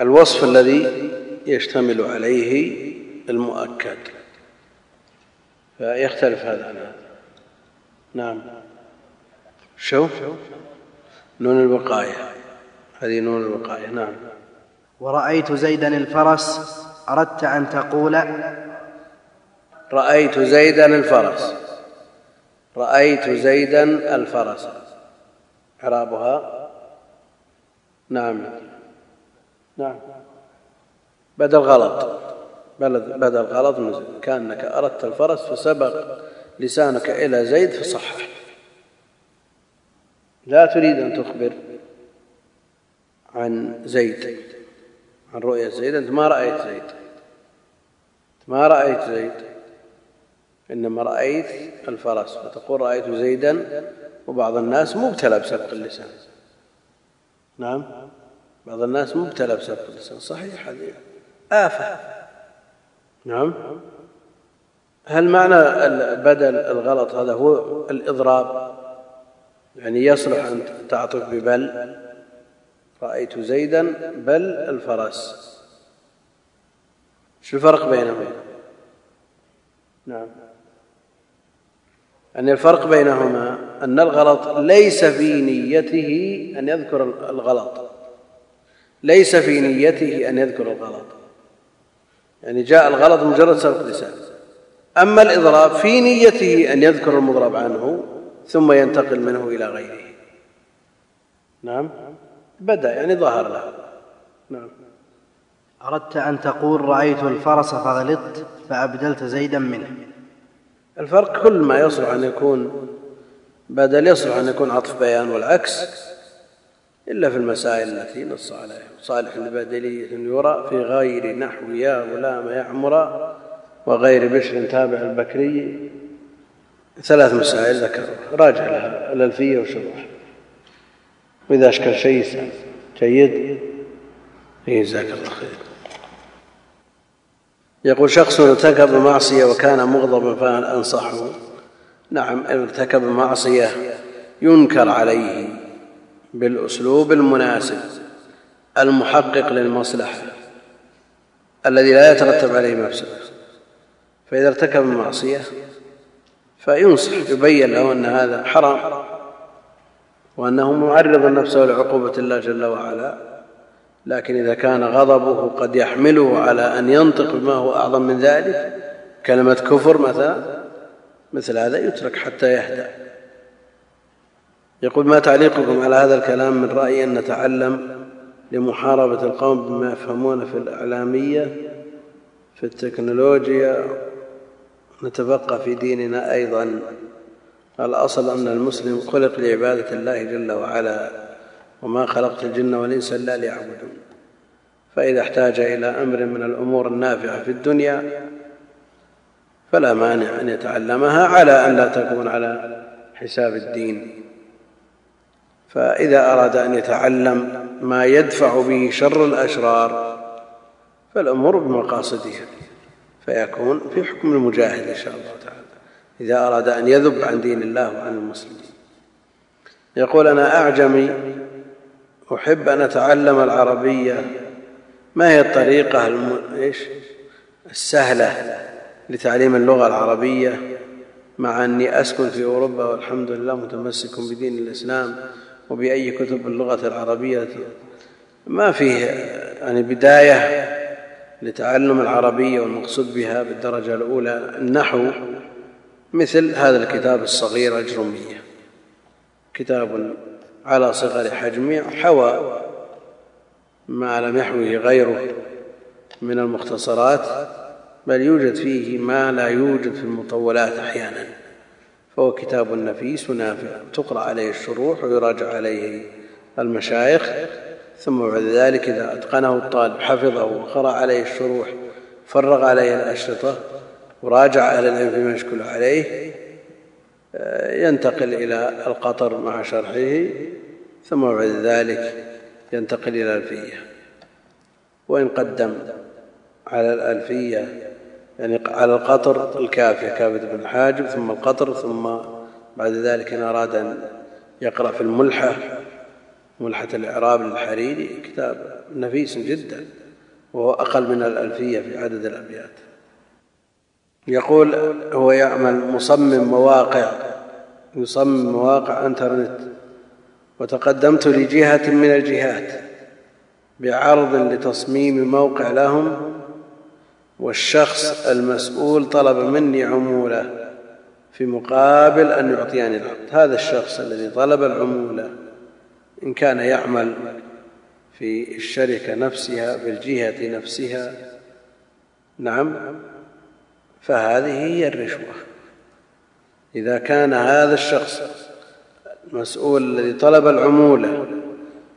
الوصف الذي يشتمل عليه المؤكد. فيختلف هذا عن هذا. نعم. شو؟ نون الوقاية. هذه نون الوقاية نعم. ورأيت زيدا الفرس أردت أن تقول. رأيت زيدا الفرس. رأيت زيدا الفرس. إعرابها؟ نعم. نعم. بدل غلط بدل غلط كأنك أردت الفرس فسبق لسانك إلى زيد فصحح لا تريد أن تخبر عن زيد عن رؤية زيد. أنت ما رأيت زيد. ما رأيت زيد. إنما رأيت الفرس. فتقول رأيت زيدا وبعض الناس مبتلى بسبق اللسان. نعم؟ بعض الناس مبتلى بسبق اللسان. صحيح هذه. آفة. نعم؟ هل معنى بدل الغلط؟ هذا هو الإضراب. يعني يصلح أن تعطف ببل. رأيت زيدا بل الفرس. شو الفرق بينهما نعم. أن الفرق بينهما أن الغلط ليس في نيته أن يذكر الغلط. ليس في نيته أن يذكر الغلط. يعني جاء الغلط مجرد سبق لسان أما الإضراب في نيته أن يذكر المضرب عنه ثم ينتقل منه إلى غيره. نعم. بدأ يعني ظهر له. نعم. أردت أن تقول رأيت الفرس فغلطت فأبدلت زيدا منه. الفرق كل ما يصلح أن يكون بدل يصلح أن يكون عطف بيان والعكس إلا في المسائل التي نص عليها. صالح لبدلية يرى في غير نحو يا غلام يعمر وغير بشر تابع البكري ثلاث مسائل ذكر راجع لها الألفية وشروح وإذا أشكل شيء جيد إيه جزاك الله خير. يقول شخص ارتكب معصية وكان مغضبا فأنصحه نعم ارتكب معصية ينكر عليه بالأسلوب المناسب المحقق للمصلحة الذي لا يترتب عليه مفسده فإذا ارتكب المعصية فينصح يبين له أن هذا حرام وأنه معرض نفسه لعقوبة الله جل وعلا. لكن إذا كان غضبه قد يحمله على أن ينطق بما هو أعظم من ذلك كلمة كفر مثلا مثل هذا يترك حتى يهدى يقول ما تعليقكم على هذا الكلام من رأيي أن نتعلم لمحاربة القوم بما يفهمون في الإعلامية في التكنولوجيا نتبقى في ديننا أيضا. الأصل أن المسلم خلق لعبادة الله جل وعلا وما خلقت الجن والإنس إلا ليعبدون. فإذا احتاج إلى أمر من الأمور النافعة في الدنيا فلا مانع أن يتعلمها على أن لا تكون على حساب الدين. فإذا أراد أن يتعلم ما يدفع به شر الأشرار فالأمور بمقاصدها فيكون في حكم المجاهد إن شاء الله تعالى إذا أراد أن يذب عن دين الله وعن المسلمين. يقول أنا أعجمي أحب أن أتعلم العربية. ما هي الطريقة الم... إيش؟ السهلة لتعليم اللغة العربية؟ مع أني أسكن في أوروبا والحمد لله متمسك بدين الإسلام وبأي كتب اللغة العربية. ما فيه يعني بداية لتعلم العربية والمقصود بها بالدرجة الأولى النحو مثل هذا الكتاب الصغير الجرمية. كتاب على صغر حجمه حوى ما لم يحوه غيره من المختصرات بل يوجد فيه ما لا يوجد في المطولات أحيانا. فهو كتاب نفيس ونافع تقرأ عليه الشروح ويراجع عليه المشايخ. ثم بعد ذلك إذا أتقنه الطالب حفظه وقرا عليه الشروح فرغ عليه الأشرطة وراجع أهل العلم فيما يشكل عليه ينتقل إلى القطر مع شرحه ثم بعد ذلك ينتقل إلى الألفية. وإن قدم على الألفية يعني على القطر الكافية كافية بن الحاجب ثم القطر ثم بعد ذلك إن أراد أن يقرأ في الملحة ملحة الإعراب للحريري كتاب نفيس جدا وهو أقل من الألفية في عدد الأبيات. يقول هو يعمل مصمم مواقع يصمم مواقع إنترنت وتقدمت لجهة من الجهات بعرض لتصميم موقع لهم والشخص المسؤول طلب مني عمولة في مقابل أن يعطيني العقد. هذا الشخص الذي طلب العمولة. إن كان يعمل في الشركة نفسها في الجهة نفسها نعم فهذه هي الرشوة. إذا كان هذا الشخص المسؤول الذي طلب العمولة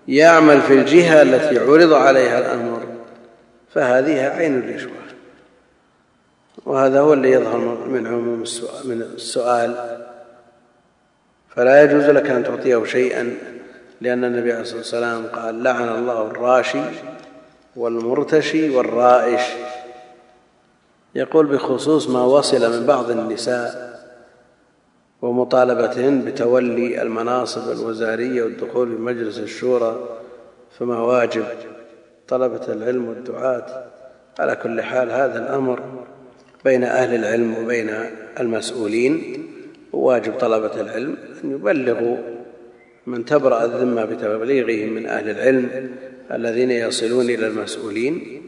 يعمل في الجهة التي عرض عليها الأمر فهذه عين الرشوة. وهذا هو الذي يظهر من عموم السؤال, من السؤال. فلا يجوز لك أن تعطيه شيئا. لأن النبي عليه الصلاة والسلام قال لعن الله الراشي والمرتشي والرائش. يقول بخصوص ما وصل من بعض النساء ومطالبتهن بتولي المناصب الوزارية والدخول في مجلس الشورى فما واجب. طلبة العلم والدعاة. على كل حال هذا الأمر بين أهل العلم وبين المسؤولين. وواجب طلبة العلم أن يبلغوا من تبرأ الذمة بتبليغهم من أهل العلم الذين يصلون إلى المسؤولين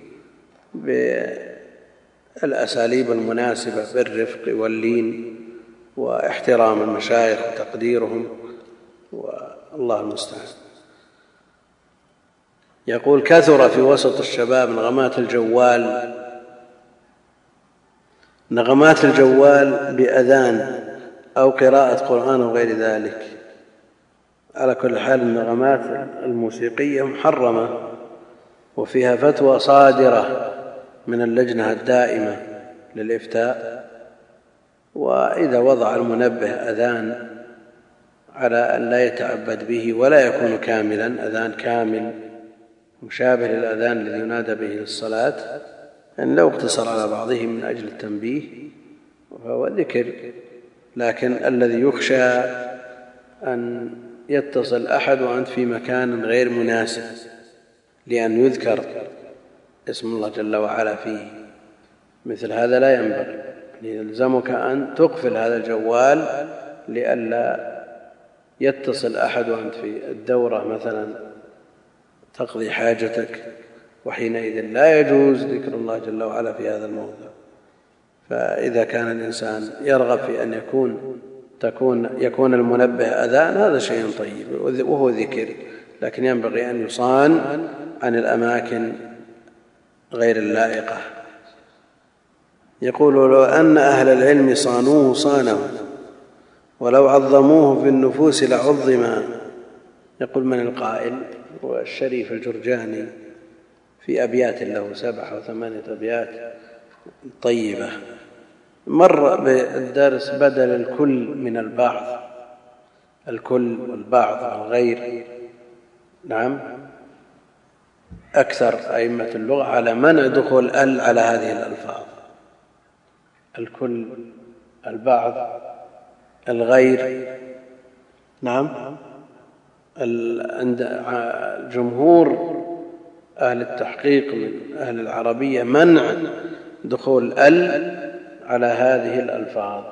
بالأساليب المناسبة بالرفق واللين واحترام المشايخ وتقديرهم والله المستعان. يقول كثر في وسط الشباب نغمات الجوال نغمات الجوال بأذان أو قراءة قرآن وغير ذلك. على كل حال النغمات الموسيقية محرمة وفيها فتوى صادرة من اللجنة الدائمة للإفتاء وإذا وضع المنبه أذان على أن لا يتعبد به ولا يكون كاملا أذان كامل مشابه للأذان الذي ينادى به للصلاة أن لو اقتصر على بعضهم من أجل التنبيه فهو ذكر لكن الذي يخشى أن يتصل أحد وأنت في مكان غير مناسب لأن يذكر اسم الله جل وعلا فيه. مثل هذا لا ينبغي. يلزمك أن تقفل هذا الجوال لئلا يتصل أحد وأنت في الدورة مثلا تقضي حاجتك وحينئذ لا يجوز ذكر الله جل وعلا في هذا الموضع. فإذا كان الإنسان يرغب في أن يكون تكون يكون المنبه أذان هذا شيء طيب وهو ذكر لكن ينبغي أن يصان عن الأماكن غير اللائقة. يقول لو أن أهل العلم صانوه صانه ولو عظموه في النفوس لعظما. يقول من القائل؟ هو الشريف الجرجاني في أبيات له سبعة أو ثمانية أبيات طيبة. مر بالدرس بدل الكل من البعض. الكل والبعض والغير نعم. أكثر أئمة اللغة على منع دخول ال على هذه الألفاظ. الكل البعض الغير. نعم. عند جمهور أهل التحقيق من أهل العربية منع دخول ال على هذه الألفاظ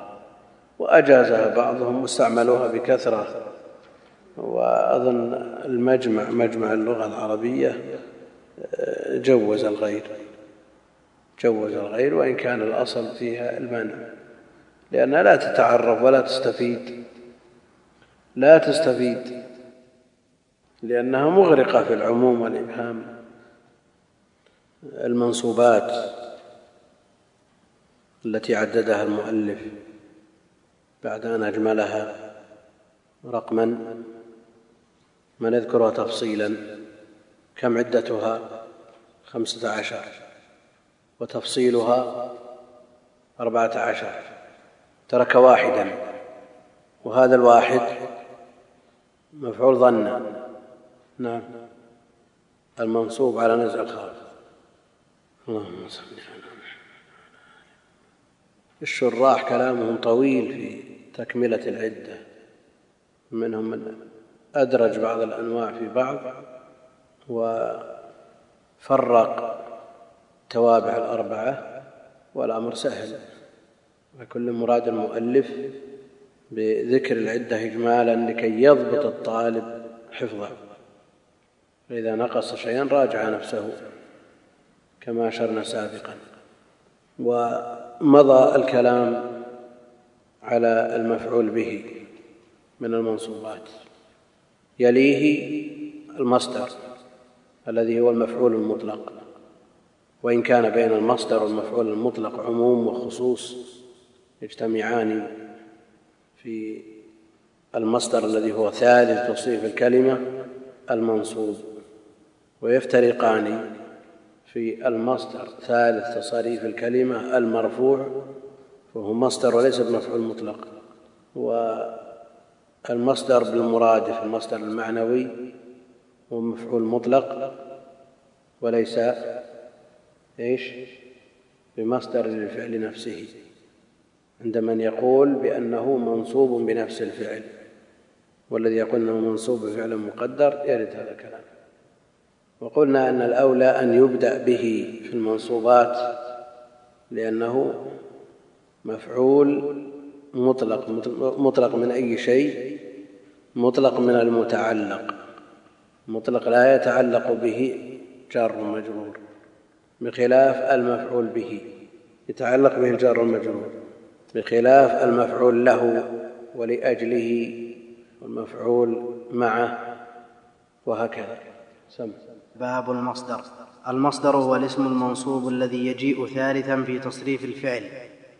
وأجازها بعضهم واستعملوها بكثرة. وأظن المجمع مجمع اللغة العربية جوز الغير جوز الغير وإن كان الأصل فيها المنع. لأنها لا تتعرف ولا تستفيد لا تستفيد لأنها مغرقة في العموم والإبهام. المنصوبات التي عددها المؤلف بعد أن أجملها رقما ونذكرها تفصيلا؟ كم عدتها؟ خمسة عشر. وتفصيلها أربعة عشر. ترك واحدا. وهذا الواحد مفعول ظنا نعم. المنصوب على نزع الخافض اللهم صل على الشراح كلامهم طويل في تكملة العدة. منهم من أدرج بعض الأنواع في بعض وفرق توابع الأربعة والأمر سهل. وكل مراد المؤلف بذكر العدة إجمالا لكي يضبط الطالب حفظه. فإذا نقص شيئا راجع نفسه كما أشرنا سابقا. ومضى الكلام على المفعول به من المنصوبات. يليه المصدر الذي هو المفعول المطلق. وإن كان بين المصدر والمفعول المطلق عموم وخصوص يجتمعان في المصدر الذي هو ثالث تصريف الكلمة المنصوب. ويفترقان في المصدر ثالث تصاريف الكلمة المرفوع وهو مصدر وليس بمفعول مطلق. والمصدر بالمرادف المصدر المعنوي هو مفعول مطلق وليس إيش؟ بمصدر للفعل نفسه. عند من يقول بأنه منصوب بنفس الفعل والذي يقول إنه منصوب بفعل مقدر يرد هذا الكلام. وقلنا أن الأولى أن يبدأ به في المنصوبات لأنه مفعول مطلق مطلق من أي شيء مطلق من المتعلق مطلق لا يتعلق به جار ومجرور بخلاف المفعول به يتعلق به الجار والمجرور بخلاف المفعول له ولأجله والمفعول معه وهكذا. سم. باب المصدر. المصدر هو الاسم المنصوب الذي يجيء ثالثا في تصريف الفعل.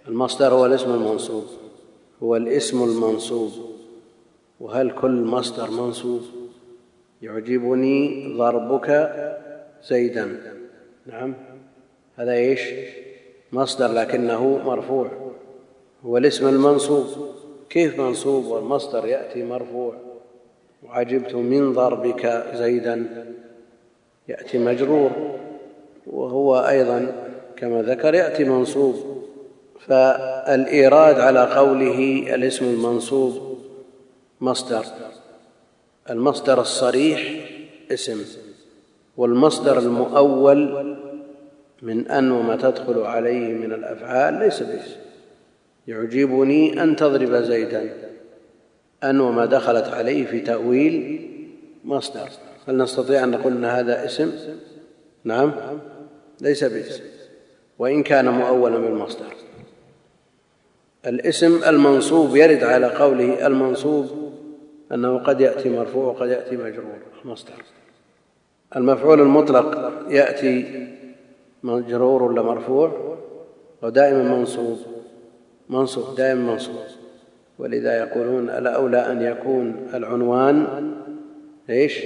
المصدر هو الاسم المنصوب. هو الاسم المنصوب. وهل كل مصدر منصوب؟ يعجبني ضربك زيدا. نعم. هذا إيش؟ مصدر لكنه مرفوع. هو الاسم المنصوب. كيف منصوب؟ والمصدر يأتي مرفوع. وعجبت من ضربك زيدا. يأتي مجرور وهو أيضا كما ذكر يأتي منصوب. فالإيراد على قوله الاسم المنصوب مصدر المصدر الصريح اسم والمصدر المؤول من أن وما تدخل عليه من الأفعال ليس باسم. يعجبني أن تضرب زيدا أن وما دخلت عليه في تأويل مصدر. هل نستطيع أن نقول إن هذا اسم؟ نعم. ليس باسم. وإن كان مؤولا بالمصدر. الاسم المنصوب يرد على قوله المنصوب أنه قد يأتي مرفوع وقد يأتي مجرور. مصدر. المفعول المطلق يأتي مجرور ولا مرفوع؟ ودائما منصوب. منصوب دائما منصوب. ولذا يقولون الاولى أن يكون العنوان إيش؟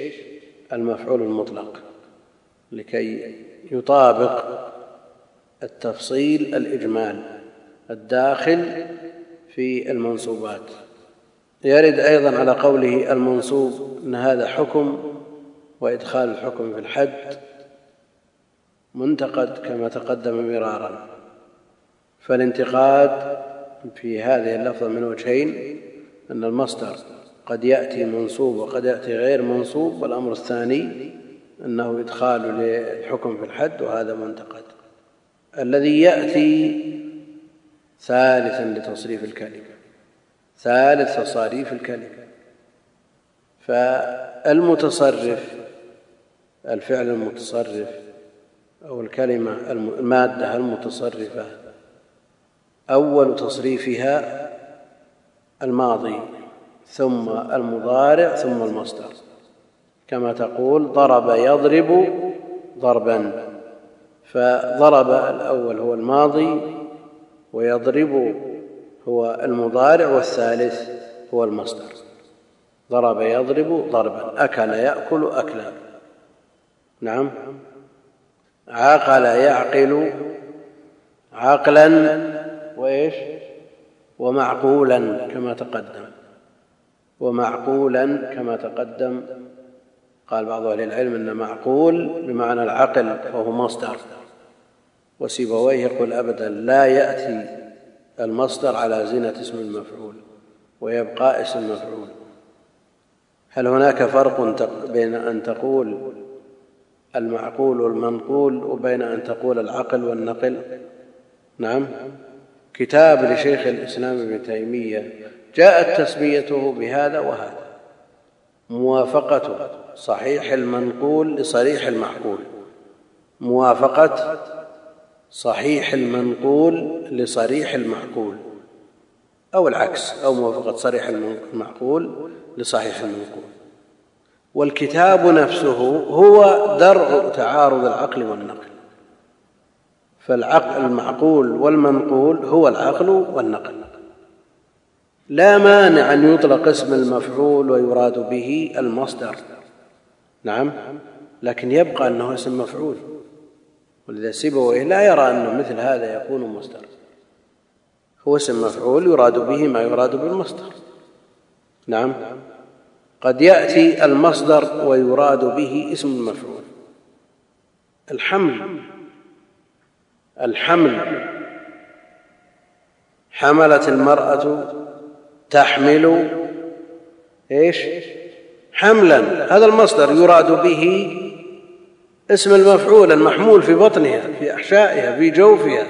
المفعول المطلق لكي يطابق التفصيل الإجمال الداخل في المنصوبات. يرد أيضا على قوله المنصوب إن هذا حكم وإدخال الحكم في الحد منتقد كما تقدم مرارا. فالانتقاد في هذه اللفظة من وجهين أن المصدر قد يأتي منصوب وقد يأتي غير منصوب والأمر الثاني أنه إدخال للحكم في الحد وهذا منتقد. الذي يأتي ثالثا لتصريف الكلمة ثالث تصاريف الكلمة. فالمتصرف الفعل المتصرف أو الكلمة المادة المتصرفة أول تصريفها الماضي. ثم المضارع ثم المصدر. كما تقول ضرب يضرب ضربا. فضرب الأول هو الماضي ويضرب هو المضارع والثالث هو المصدر. ضرب يضرب ضربا. أكل يأكل اكلا. نعم. عقل يعقل عقلا وإيش؟ ومعقولا كما تقدم. ومعقولا كما تقدم قال بعض أهل العلم إن معقول بمعنى العقل وهو مصدر. وسيبويه يقول ابدا لا يأتي المصدر على زينة اسم المفعول ويبقى اسم المفعول هل هناك فرق بين أن تقول المعقول والمنقول وبين أن تقول العقل والنقل؟ نعم. كتاب لشيخ الإسلام ابن تيمية جاءت تسميته بهذا وهذا. موافقة صحيح المنقول لصريح المعقول. موافقة صحيح المنقول لصريح المعقول. أو العكس أو موافقة صريح المعقول لصحيح المنقول. والكتاب نفسه هو درء تعارض العقل والنقل. فالعقل المعقول والمنقول هو العقل والنقل. لا مانع أن يطلق اسم المفعول ويراد به المصدر. نعم. لكن يبقى أنه اسم مفعول. ولذا سيبويه لا يرى انه مثل هذا يكون مصدر. هو اسم مفعول يراد به ما يراد بالمصدر. نعم. قد يأتي المصدر ويراد به اسم المفعول. الحمل. الحمل. حملت المرأة تحمل إيش؟ حملا. هذا المصدر يراد به اسم المفعول المحمول في بطنها في أحشائها في جوفها.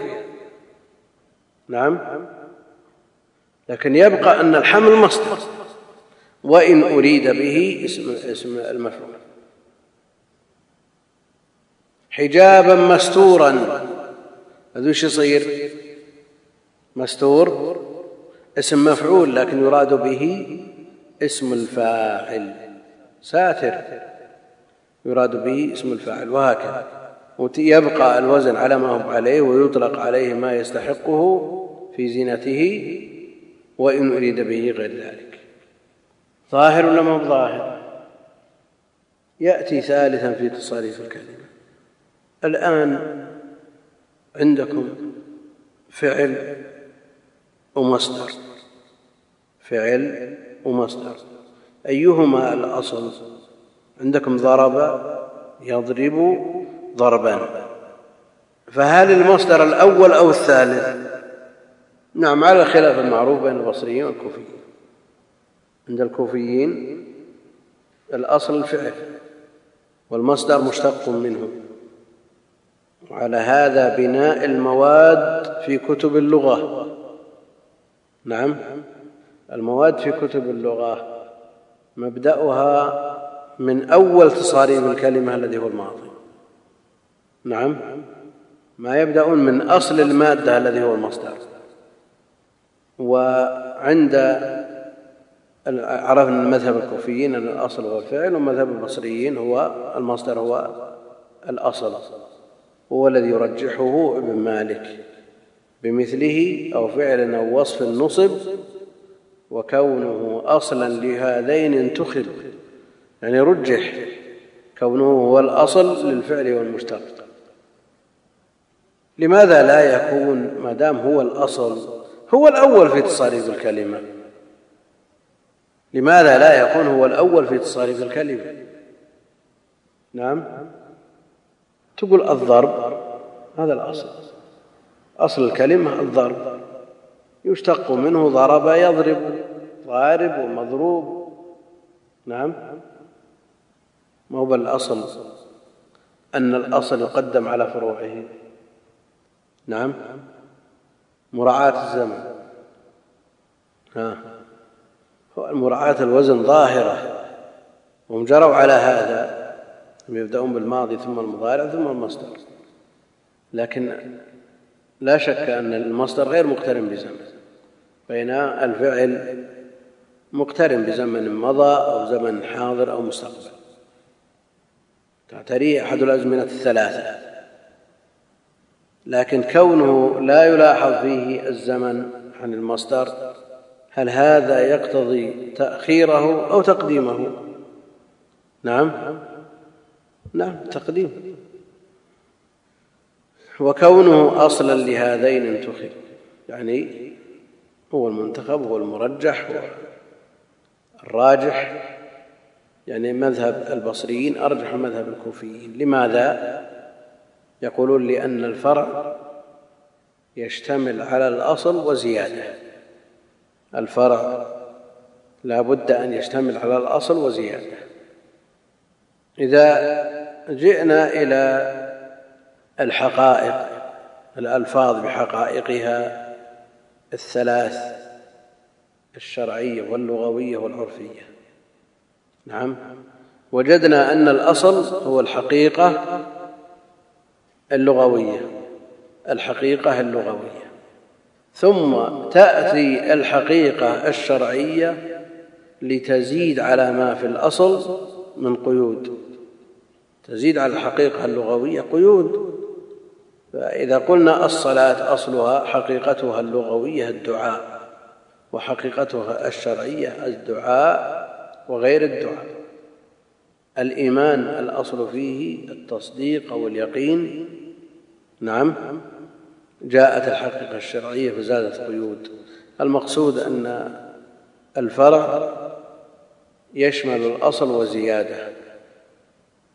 نعم. لكن يبقى أن الحمل مصدر وإن أريد به اسم اسم المفعول. حجابا مستورا. هذا وش يصير؟ مستور. اسم مفعول لكن يراد به اسم الفاعل. ساتر. يراد به اسم الفاعل. وهكذا. يبقى الوزن على ما هو عليه ويطلق عليه ما يستحقه في زينته وإن أريد به غير ذلك. ظاهر ولا ما ظاهر؟ يأتي ثالثا في تصاريف الكلمة. الآن عندكم فعل ومصدر. فعل ومصدر. أيهما الأصل؟ عندكم ضرب يضرب ضربا فهل المصدر الأول أو الثالث؟ نعم على الخلاف المعروف بين البصريين والكوفيين. عند الكوفيين الأصل الفعل والمصدر مشتق منه. وعلى هذا بناء المواد في كتب اللغة. نعم. المواد في كتب اللغة مبدأها من أول تصاريف الكلمة الذي هو الماضي. نعم ما يبدأون من أصل المادة الذي هو المصدر. وعند عرفنا مذهب الكوفيين أن الأصل هو الفعل ومذهب البصريين هو المصدر هو الأصل. هو الذي يرجحه ابن مالك بمثله أو فعل أو وصف نصب وكونه أصلا لهذين انتخب يعني رجح كونه هو الأصل للفعل والمشتق. لماذا لا يكون ما دام هو الأصل هو الأول في تصاريف الكلمة؟ لماذا لا يكون هو الأول في تصاريف الكلمة؟ نعم. تقول الضرب هذا الأصل. أصل الكلمة الضرب. يشتق منه ضرب يضرب ضارب ومضروب. نعم. ما هو الأصل أن الأصل يقدم على فروعه. نعم. مراعاة الزمن. ها. مراعاة الوزن ظاهرة. وهم جروا على هذا. يبدأون بالماضي ثم المضارع ثم المصدر. لكن لا شك أن المصدر غير مقترن بزمن. بين الفعل مقترن بزمن مضى أو زمن حاضر أو مستقبل. تعتريه أحد الأزمنة الثلاثة. لكن كونه لا يلاحظ فيه الزمن عن المصدر هل هذا يقتضي تأخيره أو تقديمه؟ نعم. نعم تقديم. وكونه أصلا لهذين انتخب يعني هو المنتخب هو المرجح هو الراجح يعني مذهب البصريين أرجح مذهب الكوفيين. لماذا؟ يقولون لأن الفرع يشتمل على الأصل وزيادة. الفرع لا بد أن يشتمل على الأصل وزيادة. إذا جئنا إلى الحقائق الألفاظ بحقائقها الثلاث الشرعية واللغوية والعرفية. نعم. وجدنا أن الأصل هو الحقيقة اللغوية. الحقيقة اللغوية. ثم تأتي الحقيقة الشرعية لتزيد على ما في الأصل من قيود. تزيد على الحقيقة اللغوية قيود. فإذا قلنا الصلاة أصلها حقيقتها اللغوية الدعاء وحقيقتها الشرعية الدعاء وغير الدعاء. الإيمان الأصل فيه التصديق أو اليقين نعم. جاءت الحقيقة الشرعية فزادت قيود. المقصود أن الفرع يشمل الأصل وزيادة.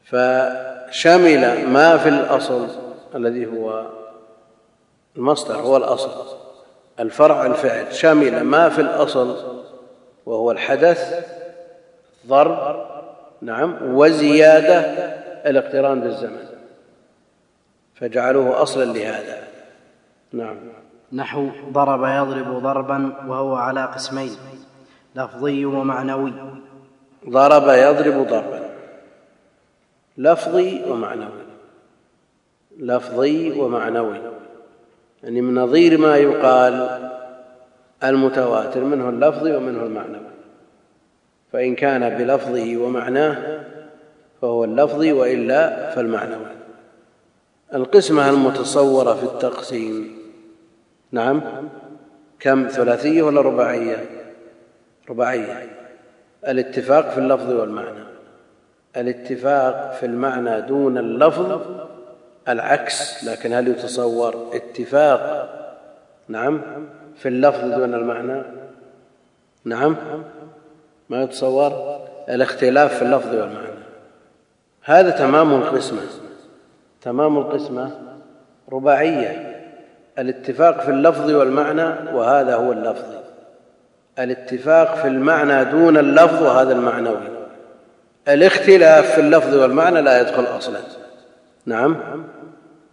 فشمل ما في الأصل الذي هو المصدر هو الأصل الفرع الفعل شمل ما في الأصل وهو الحدث ضرب نعم وزيادة الاقتران بالزمن فجعلوه أصلا لهذا. نعم. نحو ضرب يضرب ضربا وهو على قسمين لفظي ومعنوي. ضرب يضرب ضربا لفظي ومعنوي. لفظي ومعنوي. يعني من نظير ما يقال المتواتر منه اللفظي ومنه المعنوي. فإن كان بلفظه ومعناه فهو اللفظي وإلا فالمعنوي. القسمة المتصورة في التقسيم نعم كم ثلاثية ولا رباعية؟ رباعية. الاتفاق في اللفظ والمعنى. الاتفاق في المعنى دون اللفظ العكس لكن هل يتصور اتفاق؟ نعم. في اللفظ دون المعنى؟ نعم. ما يتصور؟ الاختلاف في اللفظ والمعنى هذا تمام القسمة. تمام القسمة رباعية. الاتفاق في اللفظ والمعنى وهذا هو اللفظ. الاتفاق في المعنى دون اللفظ وهذا المعنوي. الاختلاف في اللفظ والمعنى لا يدخل أصلا. نعم.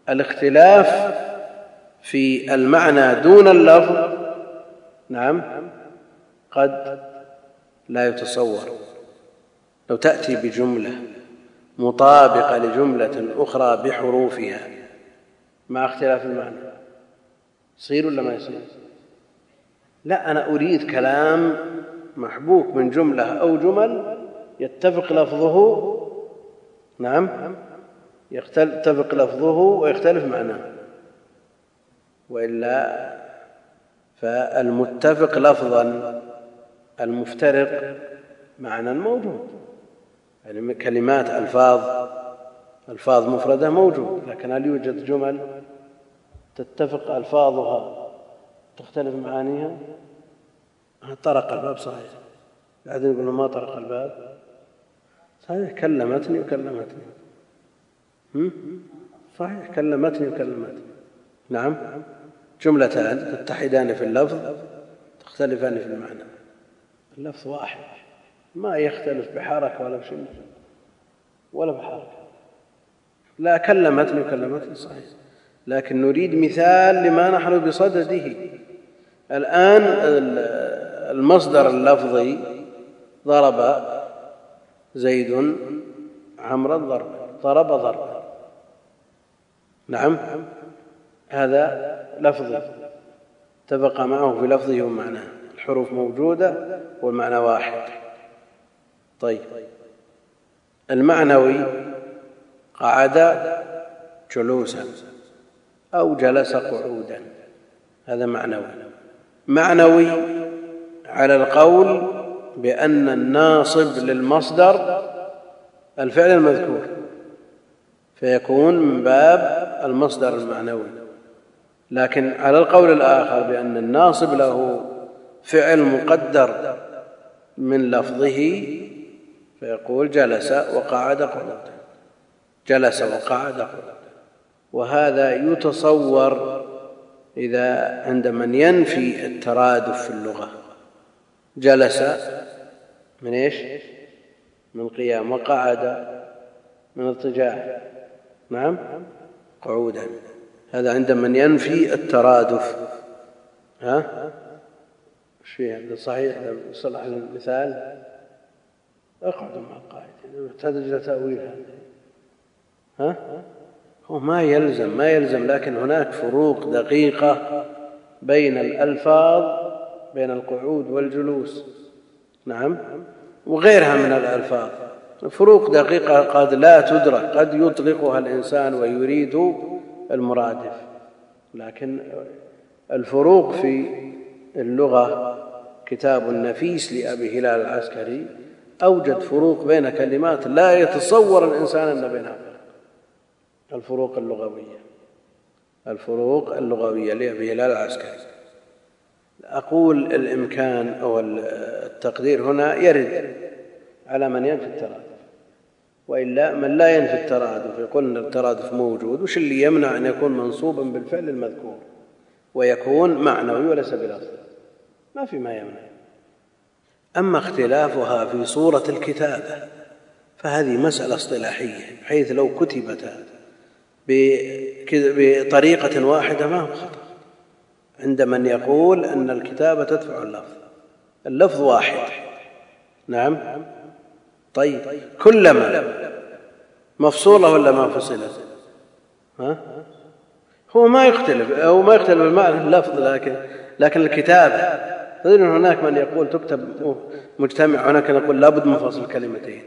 الاختلاف في المعنى دون اللفظ نعم قد لا يتصور. لو تأتي بجملة مطابقة لجملة أخرى بحروفها مع اختلاف المعنى يصير ولا ما يصير؟ لا أنا أريد كلام محبوك من جملة أو جمل يتفق لفظه نعم. يتفق لفظه ويختلف معناه. وإلا فالمتفق لفظا المفترق معنى موجود. يعني كلمات ألفاظ ألفاظ مفردة موجود لكن هل يوجد جمل تتفق ألفاظها تختلف معانيها؟ طرق الباب صحيح. بعدين يقول ما طرق الباب؟ صحيح كلمتني وكلمتني. صحيح كلمتني وكلمتني نعم. جملتان تتحدان في اللفظ تختلفان في المعنى. اللفظ واحد. ما يختلف بحركة ولا بشيء. ولا بحركة. لا كلمتني وكلمتني صحيح. لكن نريد مثال لما نحن بصدده. الآن المصدر اللفظي ضرب زيد عمرا ضربا ضرب ضربا. نعم. هذا لفظي. اتفق معه في لفظه ومعناه. الحروف موجودة والمعنى واحد. طيب. المعنوي قعد جلوسا أو جلس قعودا. هذا معنوي. معنوي على القول بأن الناصب للمصدر الفعل المذكور. فيكون من باب المصدر المعنوي. لكن على القول الآخر بأن الناصب له فعل مقدر من لفظه فيقول جلس وقعد قعودا جلس وقعد قعودا وهذا يتصور إذا عند من ينفي الترادف في اللغة. جلس من إيش؟ من قيام وقعد من اضطجاع نعم؟ قعودا. هذا عند من ينفي الترادف. ها؟ إيش فيه صحيح صلح المثال. اقعدوا مع القائد تدرج تأويل هذا. ها؟ هو ما يلزم ما يلزم لكن هناك فروق دقيقة بين الألفاظ بين القعود والجلوس. نعم؟ وغيرها من الألفاظ. فروق دقيقة قد لا تدرك قد يطلقها الإنسان ويريد المرادف. لكن الفروق في اللغة كتاب نفيس لأبي هلال العسكري أوجد فروق بين كلمات لا يتصور الإنسان أن بينها. الفروق اللغوية. الفروق اللغوية لأبي هلال العسكري. أقول الإمكان أو التقدير هنا يرد على من ينفي الترادف وإلا من لا ينفي الترادف يقول إن الترادف موجود وش اللي يمنع أن يكون منصوبا بالفعل المذكور؟ ويكون معنوي وليس بلفظ ما في ما يمنع. أما اختلافها في صورة الكتابة فهذه مسألة اصطلاحية بحيث لو كتبت بطريقة واحدة ما هو خطأ. عند من يقول أن الكتابة تدفع اللفظ اللفظ واحد. نعم؟ طيب كلما مفصولة ولا ما فصلت؟ ها؟ هو ما يختلف أو ما يختلف المعنى اللفظ لكن لكن الكتابه تدري هناك من يقول تكتب مجتمع هناك من يقول لابد من فصل كلمتين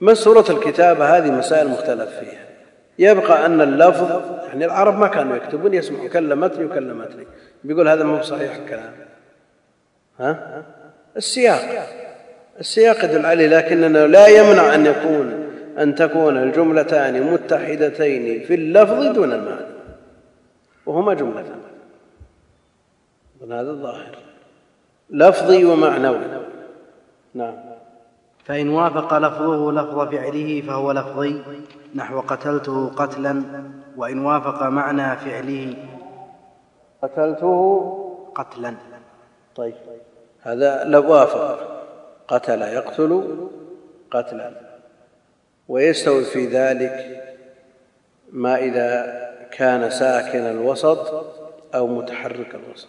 ما صورة الكتابة؟ هذه مسائل مختلف فيها. يبقى أن اللفظ يعني العرب ما كانوا يكتبون يسمعوا كلمتني وكلمتني. بيقول هذا مو صحيح الكلام. ها؟ السياق. السياق يدل عليه لكننا لا يمنع أن يكون أن تكون الجملتان متحدتين في اللفظ دون المعنى وهما جملتان. هذا الظاهر لفظي ومعنوي. نعم. فإن وافق لفظه لفظ فعله فهو لفظي نحو قتلته قتلا وإن وافق معنى فعله قتلته؟ قتلا. طيب. هذا لو وافق. قتل يقتل قتلا. ويستوي في ذلك ما إذا كان ساكن الوسط أو متحرك الوسط.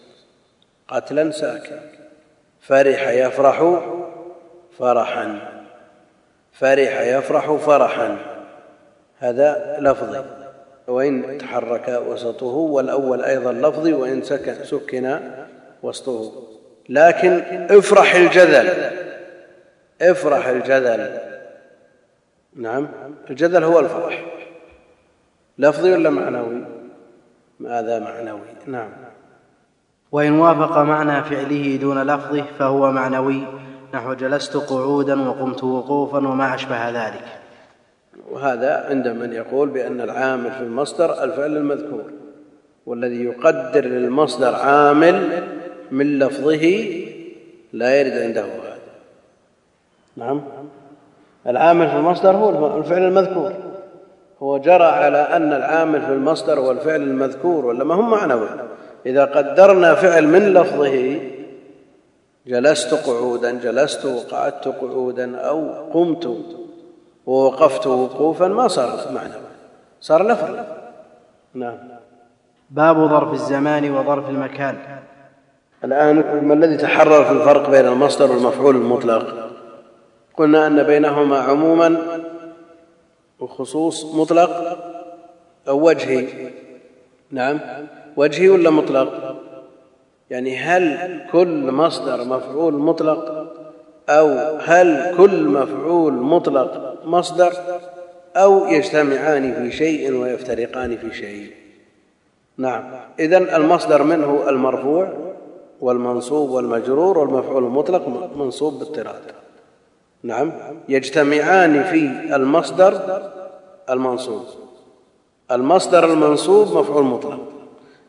قتلا ساكن. فرح يفرح فرحا. فرح يفرح فرحا. هذا لفظي. وإن تحرك وسطه والأول أيضا لفظي وإن سكن, سكن وسطه. لكن افرح الجذل افرح الجذل نعم الجذل هو الفرح. لفظي ولا معنوي؟ ماذا معنوي. نعم. وإن وافق معنى فعله دون لفظه فهو معنوي. نحو جلست قعودا وقمت وقوفا وما أشبه ذلك. وهذا عند من يقول بأن العامل في المصدر الفعل المذكور والذي يقدر للمصدر عامل من لفظه لا يرد عنده. هذا نعم. العامل في المصدر هو الفعل المذكور. هو جرى على أن العامل في المصدر هو الفعل المذكور ولا ما هم معنوي؟ إذا قدرنا فعل من لفظه جلست قعودا جلست وقعدت قعودا أو قمت ووقفت وقوفا ما صار معنى صار لفظ نعم. باب ظرف الزمان وظرف المكان. الآن ما الذي تحرر في الفرق بين المصدر والمفعول المطلق؟ قلنا أن بينهما عموما وخصوص مطلق أو وجهي. نعم. وجهي ولا مطلق؟ يعني هل كل مصدر مفعول مطلق أو هل كل مفعول مطلق مصدر أو يجتمعان في شيء ويفترقان في شيء؟ نعم. إذا المصدر منه المرفوع والمنصوب والمجرور والمفعول المطلق منصوب باضطراد. نعم. يجتمعان في المصدر المنصوب. المصدر المنصوب مفعول مطلق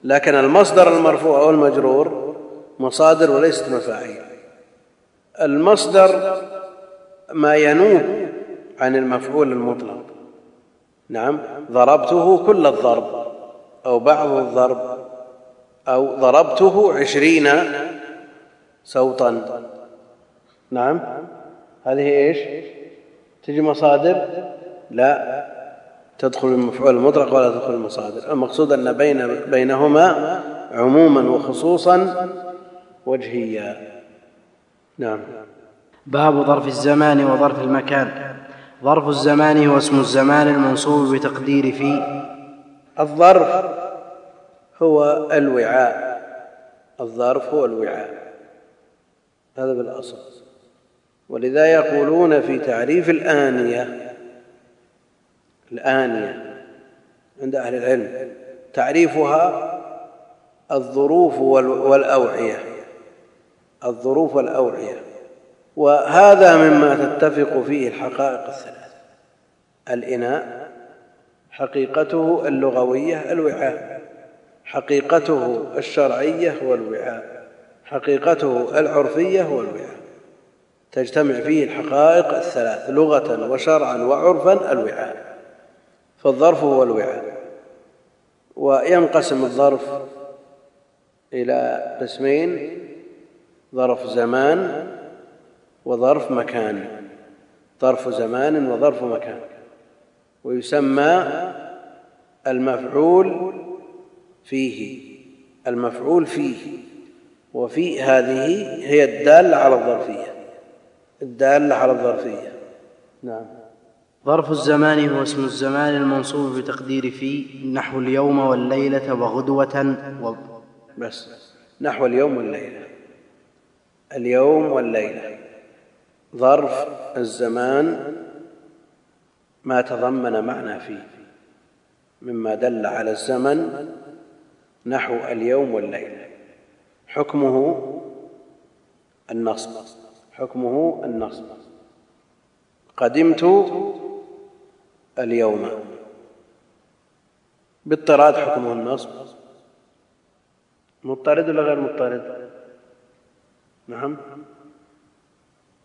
لكن المصدر المرفوع والمجرور مصادر وليست مفاعيل. المصدر ما ينوب عن المفعول المطلق. نعم. ضربته كل الضرب أو بعض الضرب أو ضربته عشرين سوطا نعم. هذه إيش؟ تجي مصادر؟ لا. تدخل المفعول المطلق ولا تدخل المصادر. المقصود أن بين بينهما عموما وخصوصا وجهيا. نعم. باب ظرف الزمان وظرف المكان. ظرف الزمان هو اسم الزمان المنصوب بتقدير في الظرف هو الوعاء. الظرف هو الوعاء. هذا بالأصل. ولذا يقولون في تعريف الآنية الآنية عند أهل العلم تعريفها الظروف والأوعية الظروف والأوعية. وهذا مما تتفق فيه الحقائق الثلاث الإناء حقيقته اللغوية الوعاء حقيقته الشرعية هو الوعاء حقيقته العرفية هو الوعاء تجتمع فيه الحقائق الثلاث لغة وشرعا وعرفا الوعاء. فالظرف هو الوعاء. وينقسم الظرف إلى قسمين ظرف زمان وظرف مكان. ظرف زمان وظرف مكان. ويسمى المفعول فيه. المفعول فيه. وفي هذه هي الدالة على الظرفية. الدالة على الظرفية. نعم. ظرف الزمان هو اسم الزمان المنصوب بتقدير في نحو اليوم والليلة وغدوة و... بس. نحو اليوم والليلة. اليوم والليلة. ظرف الزمان ما تضمن معنى فيه. مما دل على الزمن نحو اليوم والليلة. حكمه النصب. حكمه النصب. قدمت اليوم. بالطراد حكمه النصب. مضطرد ولا غير مضطرد؟ نعم.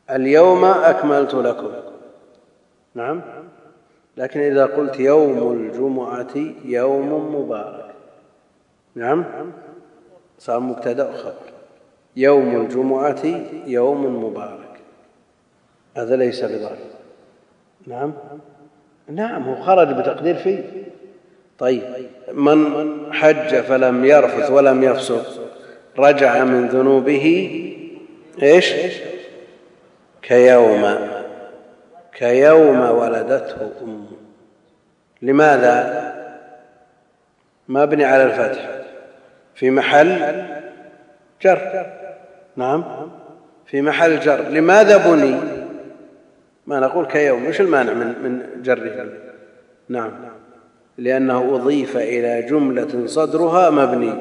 اليوم أكملت لكم. نعم. لكن إذا قلت يوم الجمعة يوم مبارك. نعم. صار مبتدأ وخبر. يوم الجمعة يوم مبارك. هذا ليس بظرف نعم؟ نعم هو خرج بتقدير فيه. طيب من حج فلم يرفث ولم يفسق رجع من ذنوبه إيش؟ كيوم كيوم ولدته أمه. لماذا؟ مبني على الفتح. في محل جر. نعم. في محل جر. لماذا بني؟ ما نقول كيوم. إيش المانع من من جره؟ نعم. لأنه أضيف إلى جملة صدرها مبني.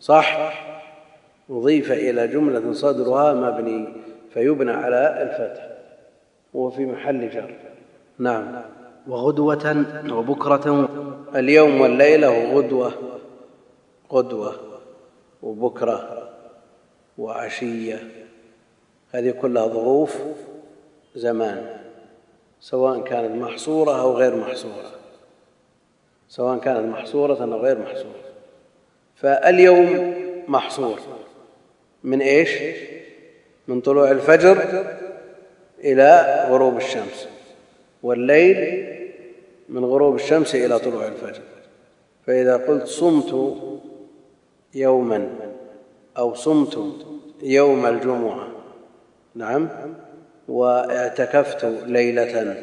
صح؟ أضيف إلى جملة صدرها مبني. فيبنى على الفتح. وهو في محل جر. نعم. وغدوة وبكرة اليوم والليلة وغدوة غدوة وبكرة. وعشية. هذه كلها ظروف زمان سواء كانت محصورة أو غير محصورة. سواء كانت محصورة أو غير محصورة. فاليوم محصور. من إيش؟ من طلوع الفجر إلى غروب الشمس. والليل من غروب الشمس إلى طلوع الفجر. فإذا قلت صمت يوما أو صمت يوم الجمعة. نعم. واعتكفت ليلة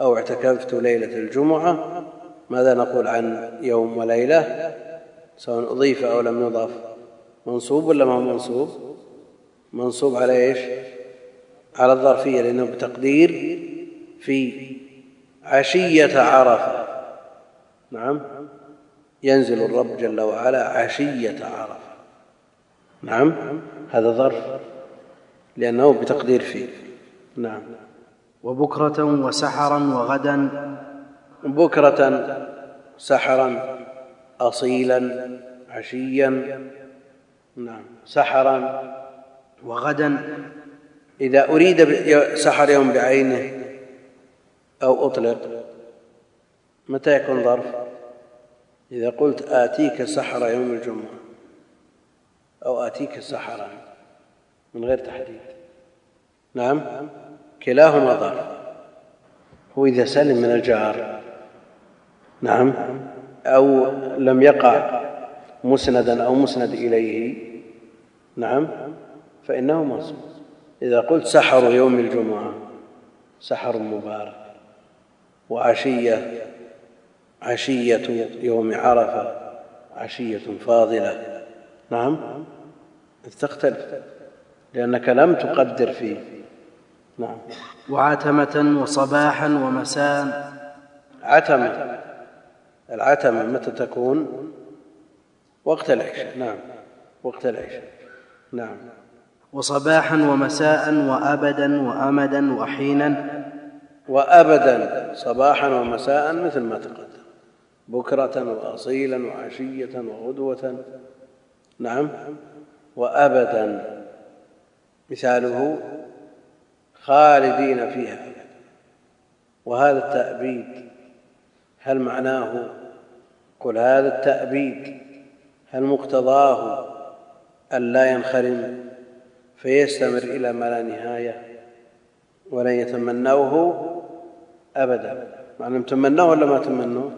أو اعتكفت ليلة الجمعة ماذا نقول عن يوم وليلة؟ سواء أضيف أو لم يضاف منصوب ولا ما منصوب؟ منصوب على إيش؟ على الظرفية لأنه بتقدير في عشية عرفة. نعم. ينزل الرب جل وعلا عشية عرفة. نعم. هذا ظرف لأنه بتقدير فيه. نعم. وبكرة وسحرا وغدا. بكرة سحرا أصيلا عشيا. نعم. سحرا وغدا. إذا أريد سحر يوم بعينه أو أطلق متى يكون ظرف؟ إذا قلت آتيك سحر يوم الجمعة. أو آتيك سحرا. من غير تحديد. نعم. كلاهما ظرف هو إذا سلم من الجار. نعم. أو لم يقع مسندا أو مسند إليه. نعم. فإنه منصوب. إذا قلت سحر يوم الجمعة سحر مبارك. وعشية عشية يوم عرفة عشية فاضلة. نعم. تختلف لأنك لم تقدر فيه. نعم. وعتمة وصباحا ومساء. عتمة. العتمة متى تكون؟ وقت العشاء. نعم. وقت العشاء. نعم. وصباحا ومساء وأبدا وأمدا وحينا. وأبدا. صباحا ومساء مثل ما تقدم. بكرة وأصيلا وعشية وغدوة. نعم. وأبدا مثاله خالدين فيها وهذا التأبيد هل معناه قل هذا التأبيد؟ هل مقتضاه أن لا ينخرم فيستمر إلى ما لا نهاية ولن يتمنوه أبدا؟ معنى تمنوه ولا ما تمنوه؟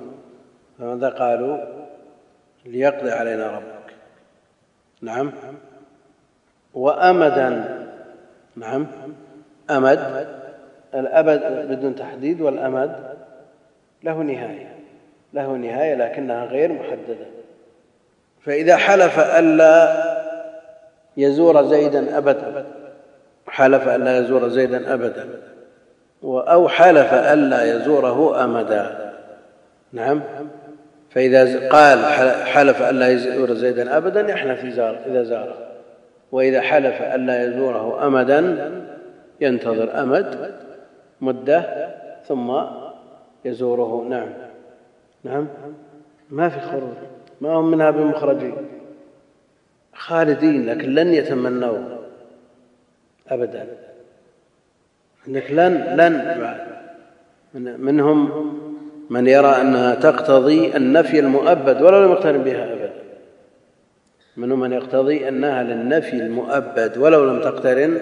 فماذا قالوا؟ ليقضي علينا ربك. نعم؟ وأمدا. نعم. أمد. الأبد بدون تحديد والأمد له نهاية. له نهاية لكنها غير محددة. فإذا حلف ألا يزور زيدا أبدا. حلف ألا يزور زيدا أبدا. أو حلف ألا يزوره أمدا. نعم. فإذا قال حلف ألا يزور زيدا أبدا يحنث إذا زاره وإذا حلف ألا يزوره أمدا ينتظر أمد مدة ثم يزوره. نعم. نعم. ما في خروج. ما هم منها بمخرجين. خالدين لكن لن يتمنوه أبدا. عندك لن لن. منهم من يرى أنها تقتضي النفي المؤبد ولو لم يقترن بها أبدا. منهم من يقتضي أنها للنفي المؤبد ولو لم تقترن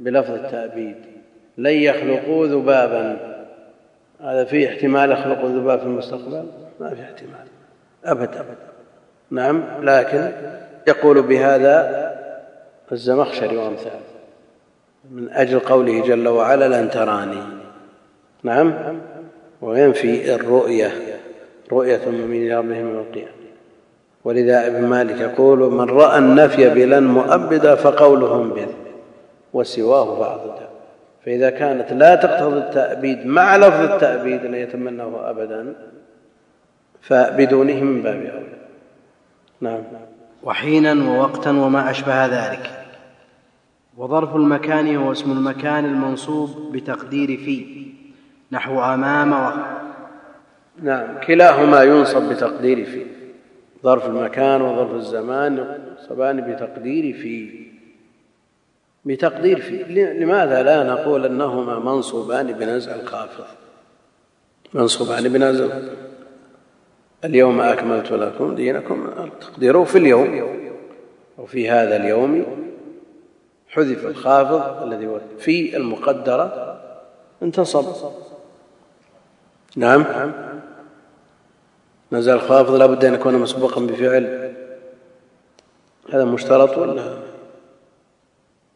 بلفظ التأبيد. لن يخلقوا ذبابا. هذا فيه احتمال يخلقوا ذباب في المستقبل؟ ما في احتمال. أبدا. أبدا نعم لكن يقول بهذا الزمخشري وأمثاله. من أجل قوله جل وعلا لن تراني. نعم وينفي الرؤية. رؤية المؤمنين لربهم يوم القيامة. ولذا ابن مالك يقول من رأى النفي بلن مؤبدا فقولهم بذ وسواه فاعضدا فإذا كانت لا تقتضي التأبيد مع لفظ التأبيد لا يتمناه ابدا فبدونه من باب أولى. نعم. وحينا ووقتا وما أشبه ذلك. وظرف المكان هو اسم المكان المنصوب بتقدير في نحو أمام و... نعم. كلاهما ينصب بتقدير في ظرف المكان وظرف الزمان ينصبان بتقدير في بتقدير في لماذا لا نقول أنهما منصوبان بنزع الخافض؟ منصوبان بنزع اليوم أكملت لكم دينكم تقديره في اليوم. وفي هذا اليوم حذف الخافض الذي هو في المقدرة انتصب. نعم. نزل الخافض لابد أن يكون مسبوقا بفعل. هذا مشترط ولا؟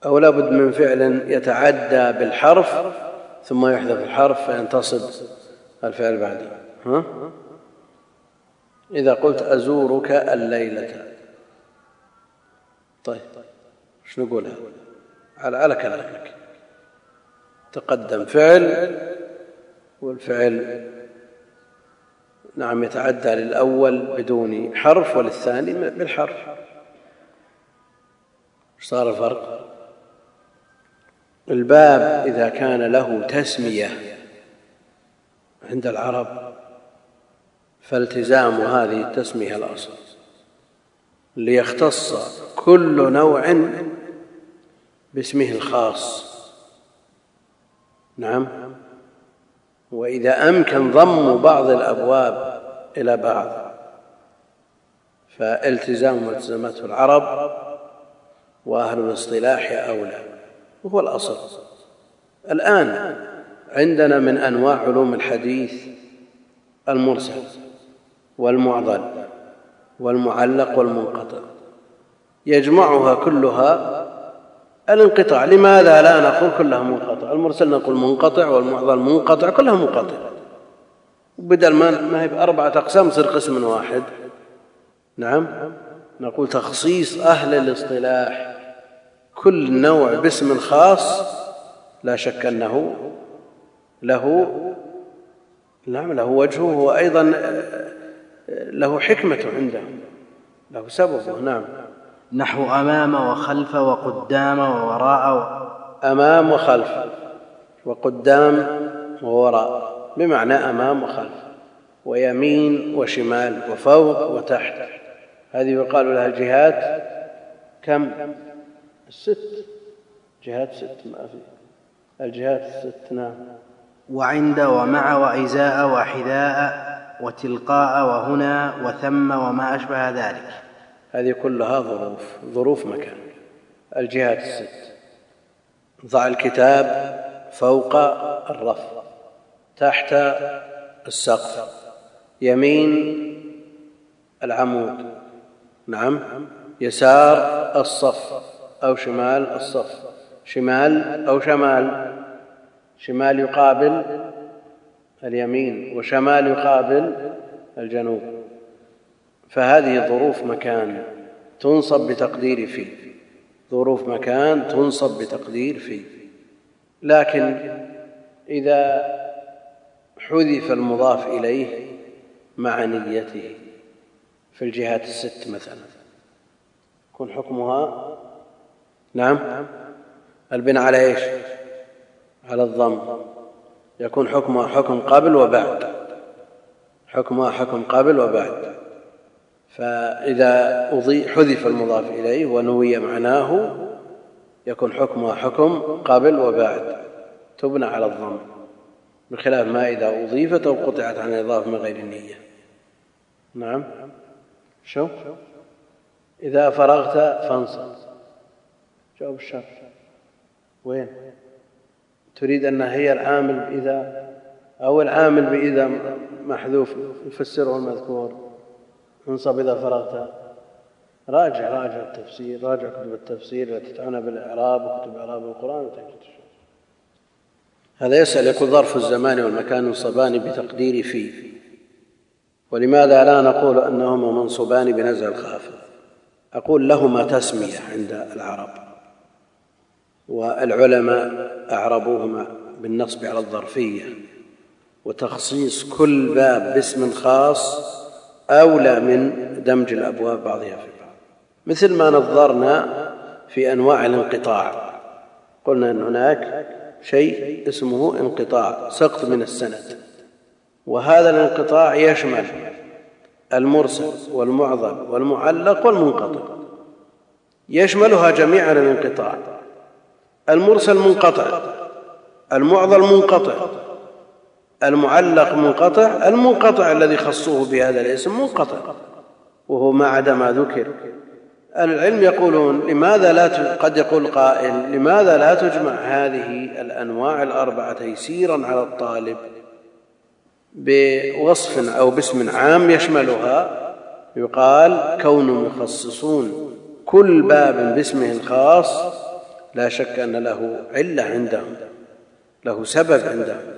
أو لابد من فعل يتعدى بالحرف ثم يحذف الحرف فينتصب الفعل بعده. ها؟ إذا قلت أزورك الليلة. طيب إيش نقول على على كلامك. تقدم فعل والفعل نعم يتعدى للأول بدون حرف وللثاني بالحرف. صار الفرق؟ الباب إذا كان له تسمية عند العرب فالتزام هذه التسمية الأصل ليختص كل نوع باسمه الخاص. نعم. وإذا أمكن ضم بعض الأبواب إلى بعض فالتزام ما التزمته العرب وأهل الاصطلاح أولى وهو الأصل. الآن عندنا من أنواع علوم الحديث المرسل والمعضل والمعلق والمنقطع يجمعها كلها الانقطاع. لماذا لا نقول كلها منقطع؟ المرسل نقول منقطع والمعضل منقطع كلها منقطع. بدل ما هي بأربعة أقسام تصير قسم واحد. نعم. نقول تخصيص أهل الاصطلاح. كل نوع باسم خاص لا شك أنه له نعم له وجهه وأيضا له حكمة عندهم له سببه. نعم. نحو أمام وخلف وقدام ووراء و... أمام وخلف. وقدام ووراء. بمعنى أمام وخلف. ويمين وشمال وفوق وتحت. هذه يقال لها الجهات كم؟ الست. جهات ست. ما في. الجهات الست نعم. وعند ومع وإزاء وحذاء وتلقاء وهنا وثم وما أشبه ذلك. هذه كلها ظروف ظروف مكان. الجهات الست. ضع الكتاب فوق الرف تحت السقف. يمين العمود. نعم. يسار الصف أو شمال الصف. شمال أو شمال. شمال يقابل اليمين وشمال يقابل الجنوب. فهذه ظروف مكان تنصب بتقدير في. ظروف مكان تنصب بتقدير في. لكن إذا حذف المضاف إليه مع نيته في الجهات الست مثلا يكون حكمها نعم البناء على إيش؟ على الضم. يكون حكمها حكم قبل وبعد. حكمها حكم قبل وبعد. فإذا حذف المضاف إليه ونوي معناه يكون حكمها حكم قبل وبعد تبنى على الضم بخلاف ما إذا أضيفت أو قطعت عن الإضافة من غير النية. نعم. شو؟ إذا فرغت فانصب. جواب الشرط وين؟ تريد أن هي العامل بإذا أو العامل بإذا محذوف يفسره المذكور. انصب إذا فرغت. راجع راجع التفسير راجع كتب التفسير التي تعنى بالإعراب وكتب إعراب القرآن وتجد هذا يسأل يقول ظرف الزمان والمكان ينصبان بتقدير في. ولماذا لا نقول أنهما منصوبان بنزع الخافض؟ أقول لهما تسمية عند العرب والعلماء أعربوهما بالنصب على الظرفية وتخصيص كل باب باسم خاص أولى من دمج الأبواب بعضها في بعض. مثل ما نظرنا في أنواع الانقطاع. قلنا أن هناك شيء اسمه انقطاع سقط من السند. وهذا الانقطاع يشمل المرسل والمعظم والمعلق والمنقطع. يشملها جميعا الانقطاع. المرسل منقطع المعضل منقطع. المعلق منقطع المنقطع الذي خصوه بهذا الاسم منقطع وهو ما عدا ما ذكر. أهل العلم يقولون لماذا لا قد يقول قائل لماذا لا تجمع هذه الأنواع الأربعة تيسيرا على الطالب بوصف أو باسم عام يشملها؟ يقال كون يخصصون كل باب باسمه الخاص لا شك أن له علة عندهم له سبب عندهم.